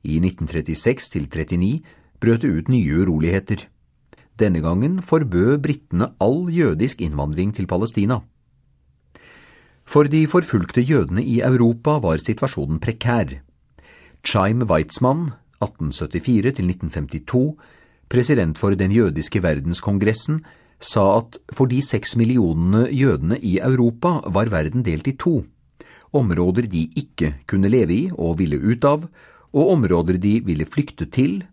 I 1936–39 brøt det ut nye uroligheter. Denne gangen forbød britene all jødisk innvandring til Palestina. For de forfulgte jødene i Europa var situasjonen prekær. Chaim Weitzmann, 1874–1952, president for den jødiske verdenskongressen, sa at for de seks millionene jødene i Europa var verden delt i to, områder de ikke kunne leve i og ville ut av, og områder de ville flykte til,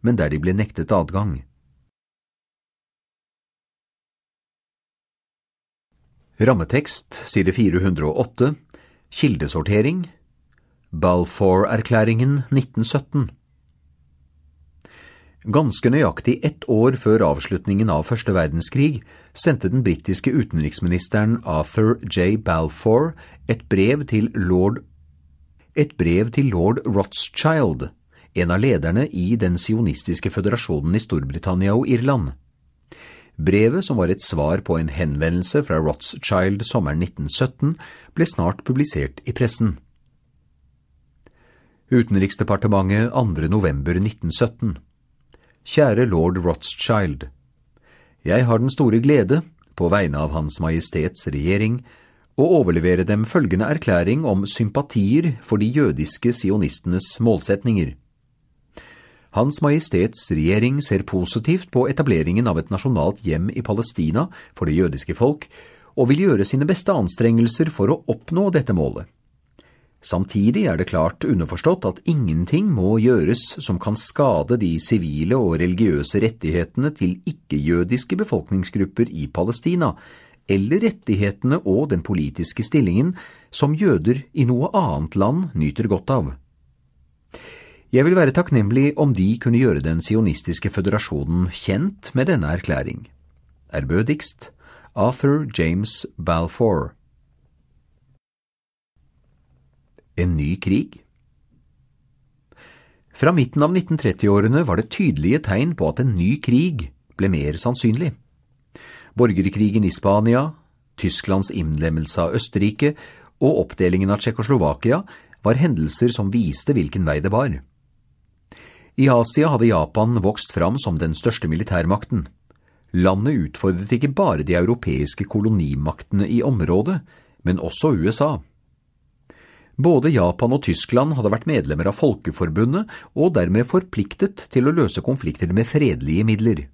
men der de ble nektet adgang. Rammetekst, side 408, Kildesortering, Balfour-erklæringen 1917 Ganske nøyaktig ett år før avslutningen av første verdenskrig sendte den britiske utenriksministeren Arthur J. Balfour et brev til lord, et brev til lord Rothschild, en av lederne i den sionistiske føderasjonen i Storbritannia og Irland. Brevet, som var et svar på en henvendelse fra Rothschild sommeren 1917, ble snart publisert i pressen. Utenriksdepartementet 2. november 1917 Kjære lord Rothschild. Jeg har den store glede, på vegne av Hans Majestets regjering, å overlevere dem følgende erklæring om sympatier for de jødiske sionistenes målsetninger. Hans Majestets regjering ser positivt på etableringen av et nasjonalt hjem i Palestina for det jødiske folk, og vil gjøre sine beste anstrengelser for å oppnå dette målet. Samtidig er det klart underforstått at ingenting må gjøres som kan skade de sivile og religiøse rettighetene til ikke-jødiske befolkningsgrupper i Palestina, eller rettighetene og den politiske stillingen som jøder i noe annet land nyter godt av. Jeg vil være takknemlig om de kunne gjøre den sionistiske føderasjonen kjent med denne erklæring. Ærbødigst Arthur James Balfour en ny krig? Fra midten av 1930-årene var det tydelige tegn på at en ny krig ble mer sannsynlig. Borgerkrigen i Spania, Tysklands innlemmelse av Østerrike og oppdelingen av Tsjekkoslovakia var hendelser som viste hvilken vei det var. I Asia hadde Japan vokst fram som den største militærmakten. Landet utfordret ikke bare de europeiske kolonimaktene i området, men også USA. Både Japan og Tyskland hadde vært medlemmer av Folkeforbundet og dermed forpliktet til å løse konflikter med fredelige midler.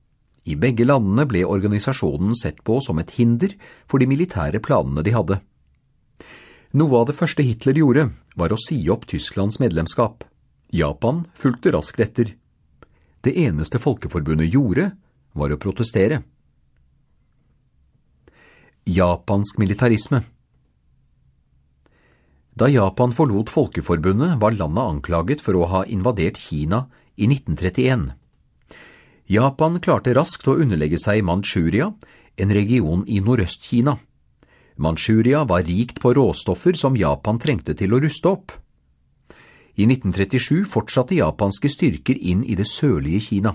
I begge landene ble organisasjonen sett på som et hinder for de militære planene de hadde. Noe av det første Hitler gjorde, var å si opp Tysklands medlemskap. Japan fulgte raskt etter. Det eneste Folkeforbundet gjorde, var å protestere. Japansk militarisme da Japan forlot Folkeforbundet, var landet anklaget for å ha invadert Kina i 1931. Japan klarte raskt å underlegge seg Manchuria, en region i Nordøst-Kina. Manchuria var rikt på råstoffer som Japan trengte til å ruste opp. I 1937 fortsatte japanske styrker inn i det sørlige Kina.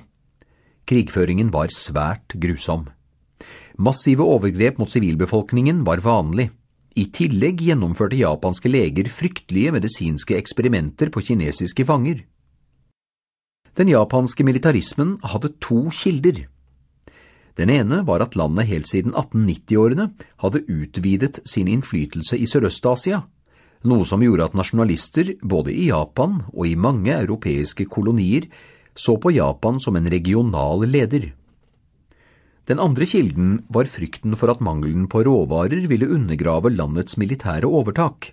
Krigføringen var svært grusom. Massive overgrep mot sivilbefolkningen var vanlig. I tillegg gjennomførte japanske leger fryktelige medisinske eksperimenter på kinesiske fanger. Den japanske militarismen hadde to kilder. Den ene var at landet helt siden 1890-årene hadde utvidet sin innflytelse i Sørøst-Asia, noe som gjorde at nasjonalister både i Japan og i mange europeiske kolonier så på Japan som en regional leder. Den andre kilden var frykten for at mangelen på råvarer ville undergrave landets militære overtak.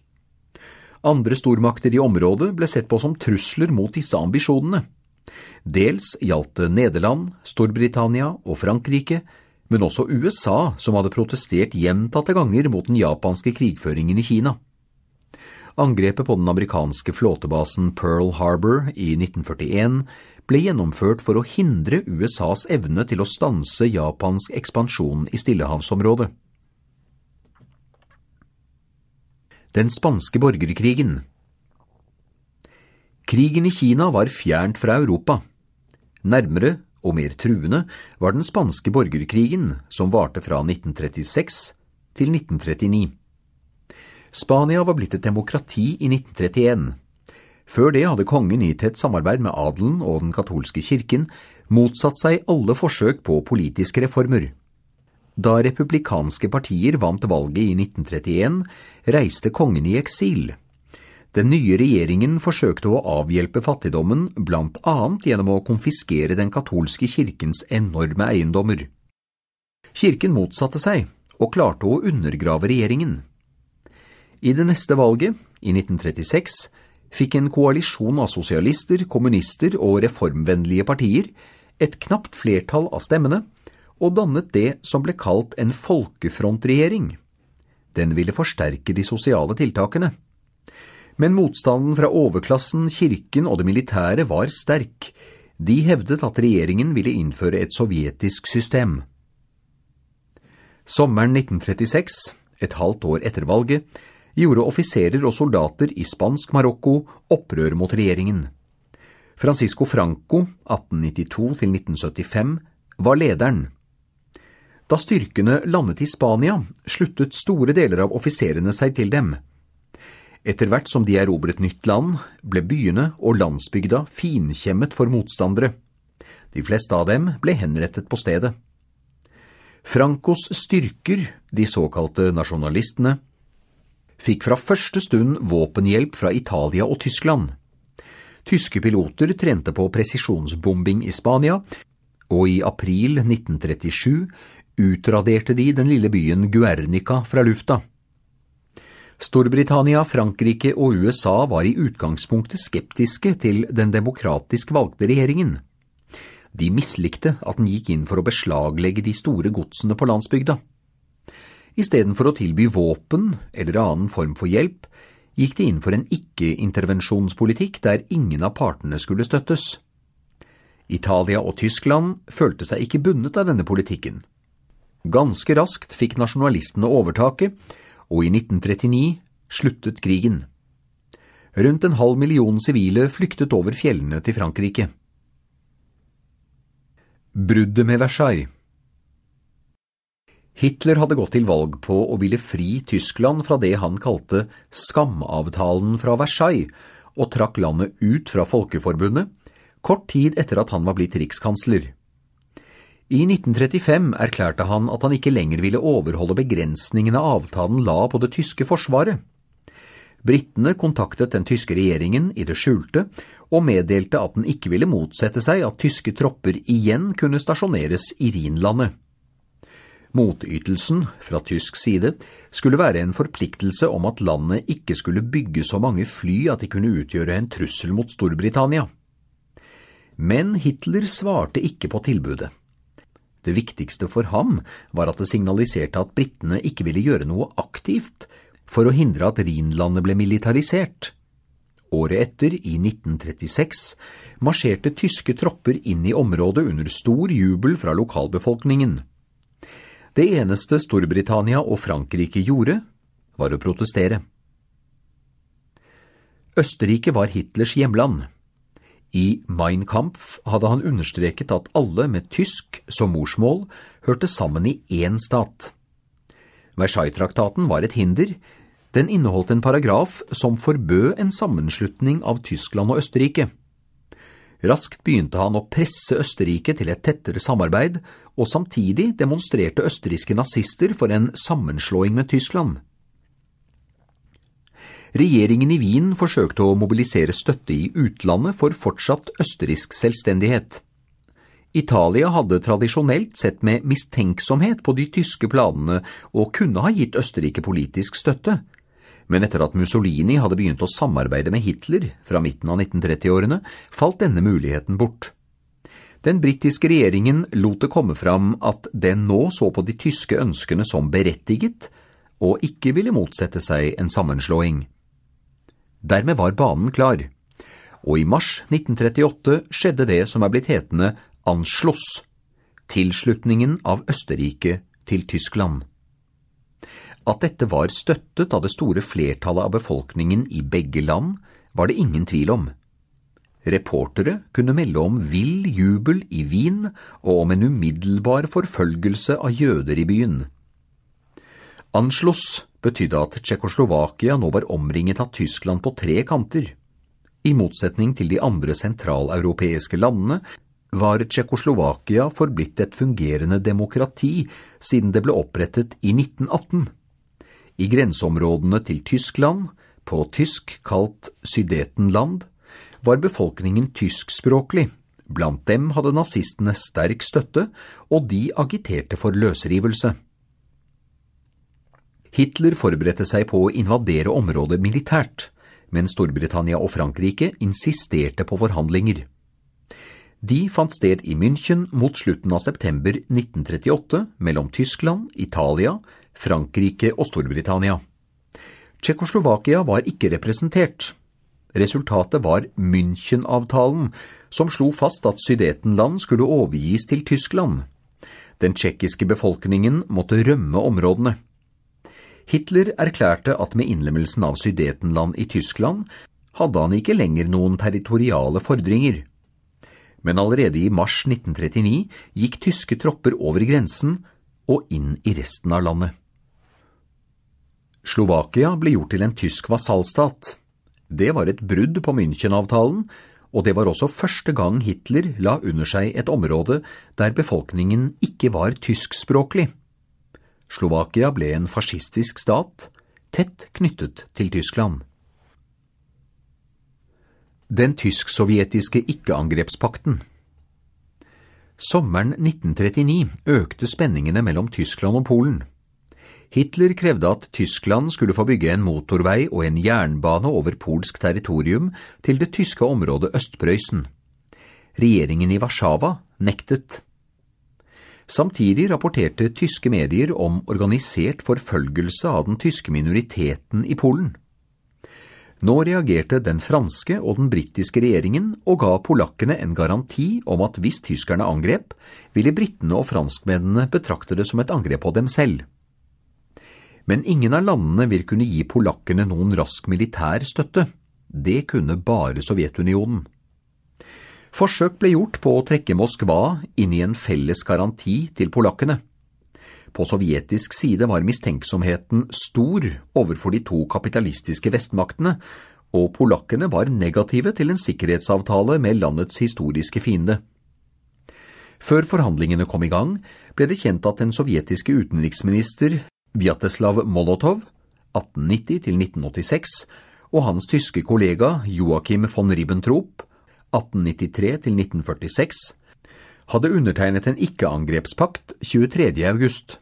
Andre stormakter i området ble sett på som trusler mot disse ambisjonene. Dels gjaldt det Nederland, Storbritannia og Frankrike, men også USA, som hadde protestert gjentatte ganger mot den japanske krigføringen i Kina. Angrepet på den amerikanske flåtebasen Pearl Harbor i 1941 ble gjennomført for å hindre USAs evne til å stanse japansk ekspansjon i Stillehavsområdet. Den spanske borgerkrigen Krigen i Kina var fjernt fra Europa. Nærmere og mer truende var den spanske borgerkrigen, som varte fra 1936 til 1939. Spania var blitt et demokrati i 1931. Før det hadde kongen i tett samarbeid med adelen og den katolske kirken motsatt seg alle forsøk på politiske reformer. Da republikanske partier vant valget i 1931, reiste kongen i eksil. Den nye regjeringen forsøkte å avhjelpe fattigdommen blant annet gjennom å konfiskere den katolske kirkens enorme eiendommer. Kirken motsatte seg og klarte å undergrave regjeringen. I det neste valget, i 1936, fikk en koalisjon av sosialister, kommunister og reformvennlige partier et knapt flertall av stemmene og dannet det som ble kalt en folkefrontregjering. Den ville forsterke de sosiale tiltakene. Men motstanden fra overklassen, kirken og det militære var sterk. De hevdet at regjeringen ville innføre et sovjetisk system. Sommeren 1936, et halvt år etter valget, gjorde offiserer og soldater i spansk Marokko opprør mot regjeringen. Francisco Franco, 1892–1975, var lederen. Da styrkene landet i Spania, sluttet store deler av offiserene seg til dem. Etter hvert som de erobret nytt land, ble byene og landsbygda finkjemmet for motstandere. De fleste av dem ble henrettet på stedet. Francos styrker, de såkalte nasjonalistene, fikk fra første stund våpenhjelp fra Italia og Tyskland. Tyske piloter trente på presisjonsbombing i Spania, og i april 1937 utraderte de den lille byen Guernica fra lufta. Storbritannia, Frankrike og USA var i utgangspunktet skeptiske til den demokratisk valgte regjeringen. De mislikte at den gikk inn for å beslaglegge de store godsene på landsbygda. Istedenfor å tilby våpen eller annen form for hjelp, gikk de inn for en ikke-intervensjonspolitikk der ingen av partene skulle støttes. Italia og Tyskland følte seg ikke bundet av denne politikken. Ganske raskt fikk nasjonalistene overtaket, og i 1939 sluttet krigen. Rundt en halv million sivile flyktet over fjellene til Frankrike. Bruddet med Versailles Hitler hadde gått til valg på å ville fri Tyskland fra det han kalte skamavtalen fra Versailles, og trakk landet ut fra Folkeforbundet, kort tid etter at han var blitt rikskansler. I 1935 erklærte han at han ikke lenger ville overholde begrensningene avtalen la på det tyske forsvaret. Britene kontaktet den tyske regjeringen i det skjulte og meddelte at den ikke ville motsette seg at tyske tropper igjen kunne stasjoneres i Rhinlandet. Motytelsen fra tysk side skulle være en forpliktelse om at landet ikke skulle bygge så mange fly at de kunne utgjøre en trussel mot Storbritannia. Men Hitler svarte ikke på tilbudet. Det viktigste for ham var at det signaliserte at britene ikke ville gjøre noe aktivt for å hindre at Rhinlandet ble militarisert. Året etter, i 1936, marsjerte tyske tropper inn i området under stor jubel fra lokalbefolkningen. Det eneste Storbritannia og Frankrike gjorde, var å protestere. Østerrike var Hitlers hjemland. I Mein Kampf hadde han understreket at alle med tysk som morsmål hørte sammen i én stat. Versailles-traktaten var et hinder, den inneholdt en paragraf som forbød en sammenslutning av Tyskland og Østerrike. Raskt begynte han å presse Østerrike til et tettere samarbeid, og samtidig demonstrerte østerrikske nazister for en sammenslåing med Tyskland. Regjeringen i Wien forsøkte å mobilisere støtte i utlandet for fortsatt østerriksk selvstendighet. Italia hadde tradisjonelt sett med mistenksomhet på de tyske planene og kunne ha gitt Østerrike politisk støtte, men etter at Mussolini hadde begynt å samarbeide med Hitler fra midten av 1930-årene, falt denne muligheten bort. Den britiske regjeringen lot det komme fram at den nå så på de tyske ønskene som berettiget, og ikke ville motsette seg en sammenslåing. Dermed var banen klar, og i mars 1938 skjedde det som er blitt hetende Anschluss, tilslutningen av Østerrike til Tyskland. At dette var støttet av det store flertallet av befolkningen i begge land, var det ingen tvil om. Reportere kunne melde om vill jubel i Wien og om en umiddelbar forfølgelse av jøder i byen. Anschluss betydde at Tsjekkoslovakia nå var omringet av Tyskland på tre kanter. I motsetning til de andre sentraleuropeiske landene var Tsjekkoslovakia forblitt et fungerende demokrati siden det ble opprettet i 1918. I grenseområdene til Tyskland, på tysk kalt Sydetenland, var befolkningen tyskspråklig. Blant dem hadde nazistene sterk støtte, og de agiterte for løsrivelse. Hitler forberedte seg på å invadere området militært, men Storbritannia og Frankrike insisterte på forhandlinger. De fant sted i München mot slutten av september 1938 mellom Tyskland, Italia, Frankrike og Storbritannia. Tsjekkoslovakia var ikke representert. Resultatet var München-avtalen, som slo fast at Sudetenland skulle overgis til Tyskland. Den tsjekkiske befolkningen måtte rømme områdene. Hitler erklærte at med innlemmelsen av Sudetenland i Tyskland hadde han ikke lenger noen territoriale fordringer men allerede i mars 1939 gikk tyske tropper over grensen og inn i resten av landet. Slovakia ble gjort til en tysk vasallstat. Det var et brudd på München-avtalen, og det var også første gang Hitler la under seg et område der befolkningen ikke var tyskspråklig. Slovakia ble en fascistisk stat, tett knyttet til Tyskland. Den tysk-sovjetiske ikke-angrepspakten Sommeren 1939 økte spenningene mellom Tyskland og Polen. Hitler krevde at Tyskland skulle få bygge en motorvei og en jernbane over polsk territorium til det tyske området Østprøysen. Regjeringen i Warszawa nektet. Samtidig rapporterte tyske medier om organisert forfølgelse av den tyske minoriteten i Polen. Nå reagerte den franske og den britiske regjeringen og ga polakkene en garanti om at hvis tyskerne angrep, ville britene og franskmennene betrakte det som et angrep på dem selv. Men ingen av landene vil kunne gi polakkene noen rask militær støtte. Det kunne bare Sovjetunionen. Forsøk ble gjort på å trekke Moskva inn i en felles garanti til polakkene. På sovjetisk side var mistenksomheten stor overfor de to kapitalistiske vestmaktene, og polakkene var negative til en sikkerhetsavtale med landets historiske fiende. Før forhandlingene kom i gang, ble det kjent at den sovjetiske utenriksminister Vjateslav Molotov, 1890–1986, og hans tyske kollega Joachim von Ribbentrop, 1893–1946, hadde undertegnet en ikke-angrepspakt 23. august.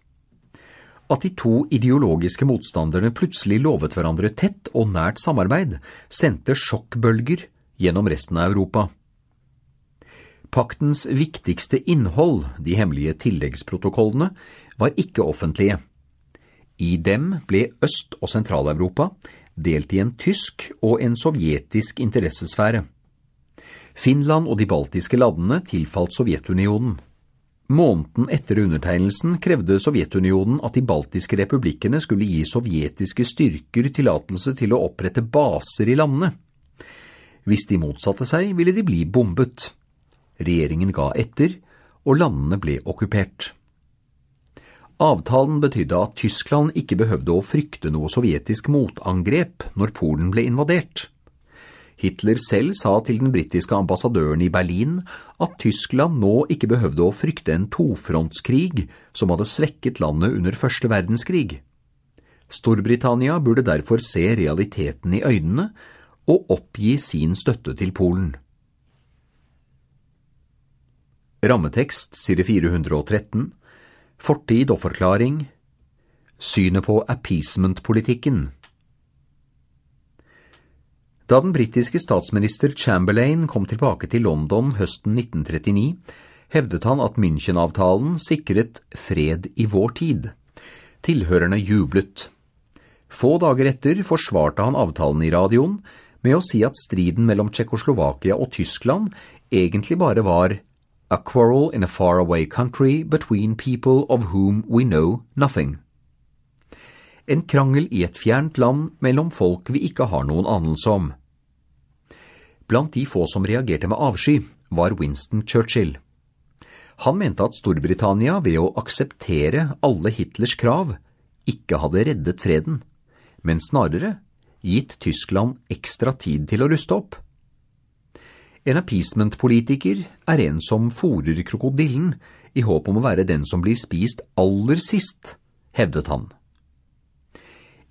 At de to ideologiske motstanderne plutselig lovet hverandre tett og nært samarbeid, sendte sjokkbølger gjennom resten av Europa. Paktens viktigste innhold, de hemmelige tilleggsprotokollene, var ikke offentlige. I dem ble Øst- og Sentral-Europa delt i en tysk og en sovjetisk interessesfære. Finland og de baltiske landene tilfalt Sovjetunionen. Måneden etter undertegnelsen krevde Sovjetunionen at de baltiske republikkene skulle gi sovjetiske styrker tillatelse til å opprette baser i landene. Hvis de motsatte seg, ville de bli bombet. Regjeringen ga etter, og landene ble okkupert. Avtalen betydde at Tyskland ikke behøvde å frykte noe sovjetisk motangrep når Polen ble invadert. Hitler selv sa til den britiske ambassadøren i Berlin at Tyskland nå ikke behøvde å frykte en tofrontskrig som hadde svekket landet under første verdenskrig. Storbritannia burde derfor se realiteten i øynene og oppgi sin støtte til Polen. Rammetekst side 413 Fortid og forklaring Synet på appeasement-politikken Da den britiske statsminister Chamberlain kom tilbake til London høsten 1939, hevdet han at München-avtalen sikret fred i vår tid. Tilhørerne jublet. Få dager etter forsvarte han avtalen i radioen med å si at striden mellom Tsjekkoslovakia og Tyskland egentlig bare var a quarrel in a faraway country between people of whom we know nothing. En krangel i et fjernt land mellom folk vi ikke har noen anelse om. Blant de få som reagerte med avsky, var Winston Churchill. Han mente at Storbritannia ved å akseptere alle Hitlers krav ikke hadde reddet freden, men snarere gitt Tyskland ekstra tid til å ruste opp. En appeasement-politiker er en som fòrer krokodillen i håp om å være den som blir spist aller sist, hevdet han.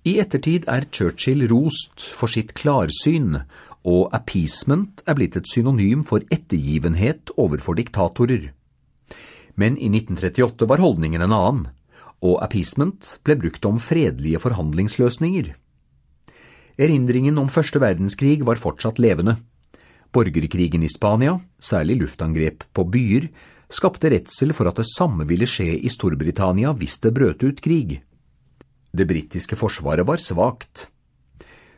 I ettertid er Churchill rost for sitt klarsyn, og appeasement er blitt et synonym for ettergivenhet overfor diktatorer. Men i 1938 var holdningen en annen, og appeasement ble brukt om fredelige forhandlingsløsninger. Erindringen om første verdenskrig var fortsatt levende. Borgerkrigen i Spania, særlig luftangrep på byer, skapte redsel for at det samme ville skje i Storbritannia hvis det brøt ut krig. Det britiske forsvaret var svakt.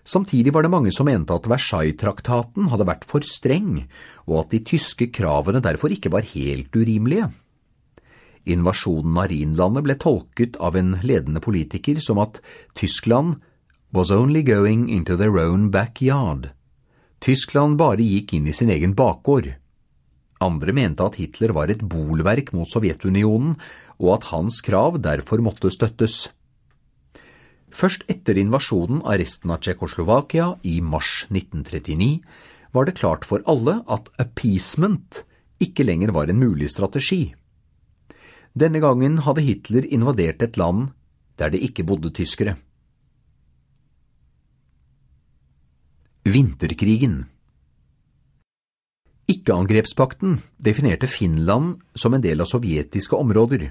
Samtidig var det mange som mente at Versailles-traktaten hadde vært for streng, og at de tyske kravene derfor ikke var helt urimelige. Invasjonen av Rhinlandet ble tolket av en ledende politiker som at Tyskland was only going into their own backyard. Tyskland bare gikk inn i sin egen bakgård. Andre mente at Hitler var et bolverk mot Sovjetunionen, og at hans krav derfor måtte støttes. Først etter invasjonen av resten av Tsjekkoslovakia i mars 1939 var det klart for alle at appeasement ikke lenger var en mulig strategi. Denne gangen hadde Hitler invadert et land der det ikke bodde tyskere. Vinterkrigen Ikke-angrepspakten definerte Finland som en del av sovjetiske områder.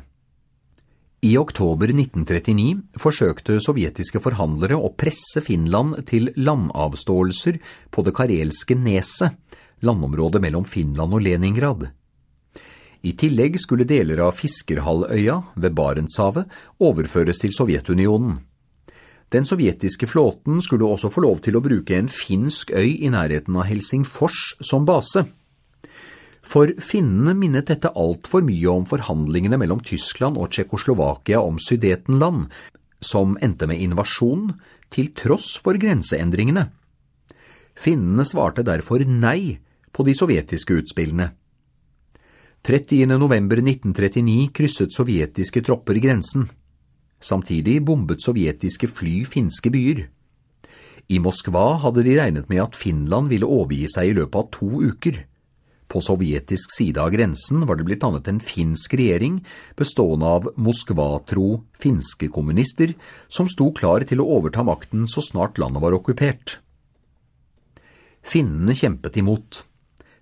I oktober 1939 forsøkte sovjetiske forhandlere å presse Finland til landavståelser på det karelske neset, landområdet mellom Finland og Leningrad. I tillegg skulle deler av Fiskerhalvøya ved Barentshavet overføres til Sovjetunionen. Den sovjetiske flåten skulle også få lov til å bruke en finsk øy i nærheten av Helsingfors som base. For finnene minnet dette altfor mye om forhandlingene mellom Tyskland og Tsjekkoslovakia om Sudetenland, som endte med invasjon til tross for grenseendringene. Finnene svarte derfor nei på de sovjetiske utspillene. 30. november 1939 krysset sovjetiske tropper grensen. Samtidig bombet sovjetiske fly finske byer. I Moskva hadde de regnet med at Finland ville overgi seg i løpet av to uker. På sovjetisk side av grensen var det blitt dannet en finsk regjering bestående av Moskva-tro finske kommunister som sto klar til å overta makten så snart landet var okkupert. Finnene kjempet imot.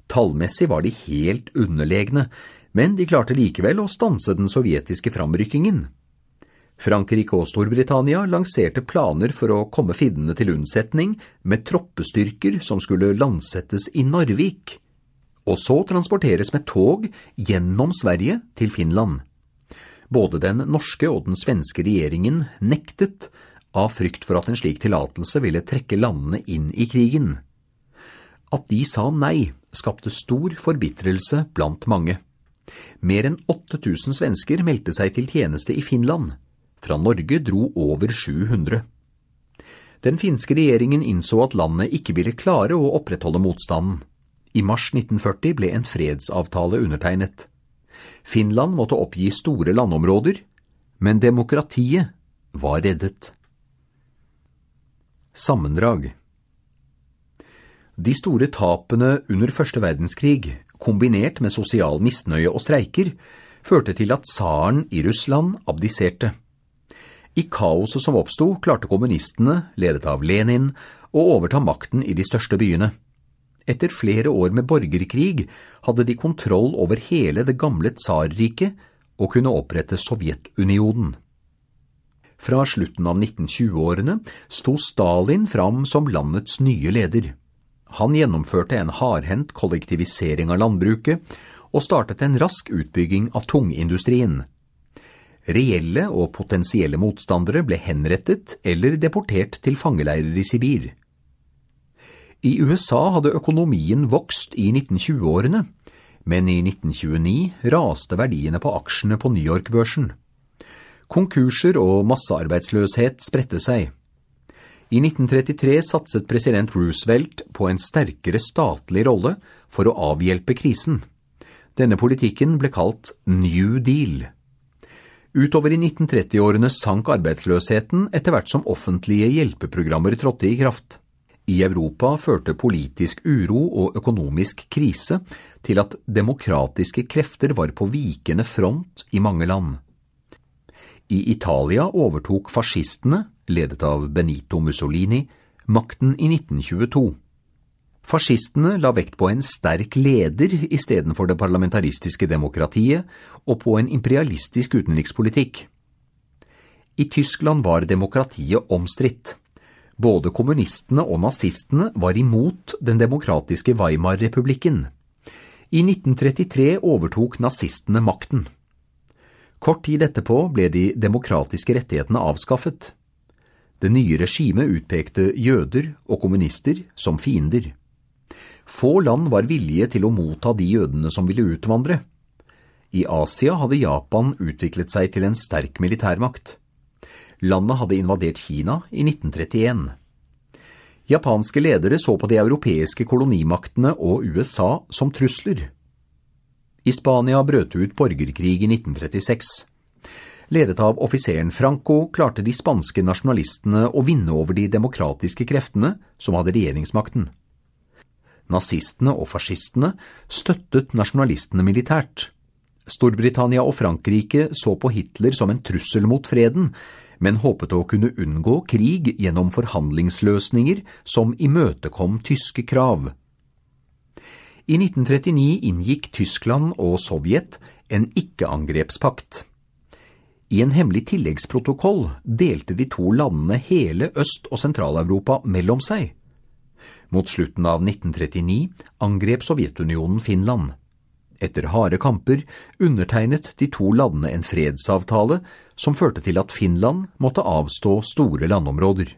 Tallmessig var de helt underlegne, men de klarte likevel å stanse den sovjetiske framrykkingen. Frankrike og Storbritannia lanserte planer for å komme finnene til unnsetning med troppestyrker som skulle landsettes i Narvik, og så transporteres med tog gjennom Sverige til Finland. Både den norske og den svenske regjeringen nektet av frykt for at en slik tillatelse ville trekke landene inn i krigen. At de sa nei, skapte stor forbitrelse blant mange. Mer enn 8000 svensker meldte seg til tjeneste i Finland. Fra Norge dro over 700. Den finske regjeringen innså at landet ikke ville klare å opprettholde motstanden. I mars 1940 ble en fredsavtale undertegnet. Finland måtte oppgi store landområder, men demokratiet var reddet. Sammendrag de store tapene under første verdenskrig, kombinert med sosial misnøye og streiker, førte til at tsaren i Russland abdiserte. I kaoset som oppsto, klarte kommunistene, ledet av Lenin, å overta makten i de største byene. Etter flere år med borgerkrig hadde de kontroll over hele det gamle tsarriket og kunne opprette Sovjetunionen. Fra slutten av 1920-årene sto Stalin fram som landets nye leder. Han gjennomførte en hardhendt kollektivisering av landbruket og startet en rask utbygging av tungindustrien. Reelle og potensielle motstandere ble henrettet eller deportert til fangeleirer i Sibir. I USA hadde økonomien vokst i 1920-årene, men i 1929 raste verdiene på aksjene på New York-børsen. Konkurser og massearbeidsløshet spredte seg. I 1933 satset president Roosevelt på en sterkere statlig rolle for å avhjelpe krisen. Denne politikken ble kalt New Deal. Utover i 1930-årene sank arbeidsløsheten etter hvert som offentlige hjelpeprogrammer trådte i kraft. I Europa førte politisk uro og økonomisk krise til at demokratiske krefter var på vikende front i mange land. I Italia overtok fascistene, ledet av Benito Mussolini, makten i 1922. Fascistene la vekt på en sterk leder istedenfor det parlamentaristiske demokratiet og på en imperialistisk utenrikspolitikk. I Tyskland var demokratiet omstridt. Både kommunistene og nazistene var imot den demokratiske Weimar-republikken. I 1933 overtok nazistene makten. Kort tid etterpå ble de demokratiske rettighetene avskaffet. Det nye regimet utpekte jøder og kommunister som fiender. Få land var villige til å motta de jødene som ville utvandre. I Asia hadde Japan utviklet seg til en sterk militærmakt. Landet hadde invadert Kina i 1931. Japanske ledere så på de europeiske kolonimaktene og USA som trusler. I Spania brøt det ut borgerkrig i 1936. Ledet av offiseren Franco klarte de spanske nasjonalistene å vinne over de demokratiske kreftene som hadde regjeringsmakten. Nazistene og fascistene støttet nasjonalistene militært. Storbritannia og Frankrike så på Hitler som en trussel mot freden, men håpet å kunne unngå krig gjennom forhandlingsløsninger som imøtekom tyske krav. I 1939 inngikk Tyskland og Sovjet en ikke-angrepspakt. I en hemmelig tilleggsprotokoll delte de to landene hele Øst- og Sentral-Europa mellom seg. Mot slutten av 1939 angrep Sovjetunionen Finland. Etter harde kamper undertegnet de to landene en fredsavtale som førte til at Finland måtte avstå store landområder.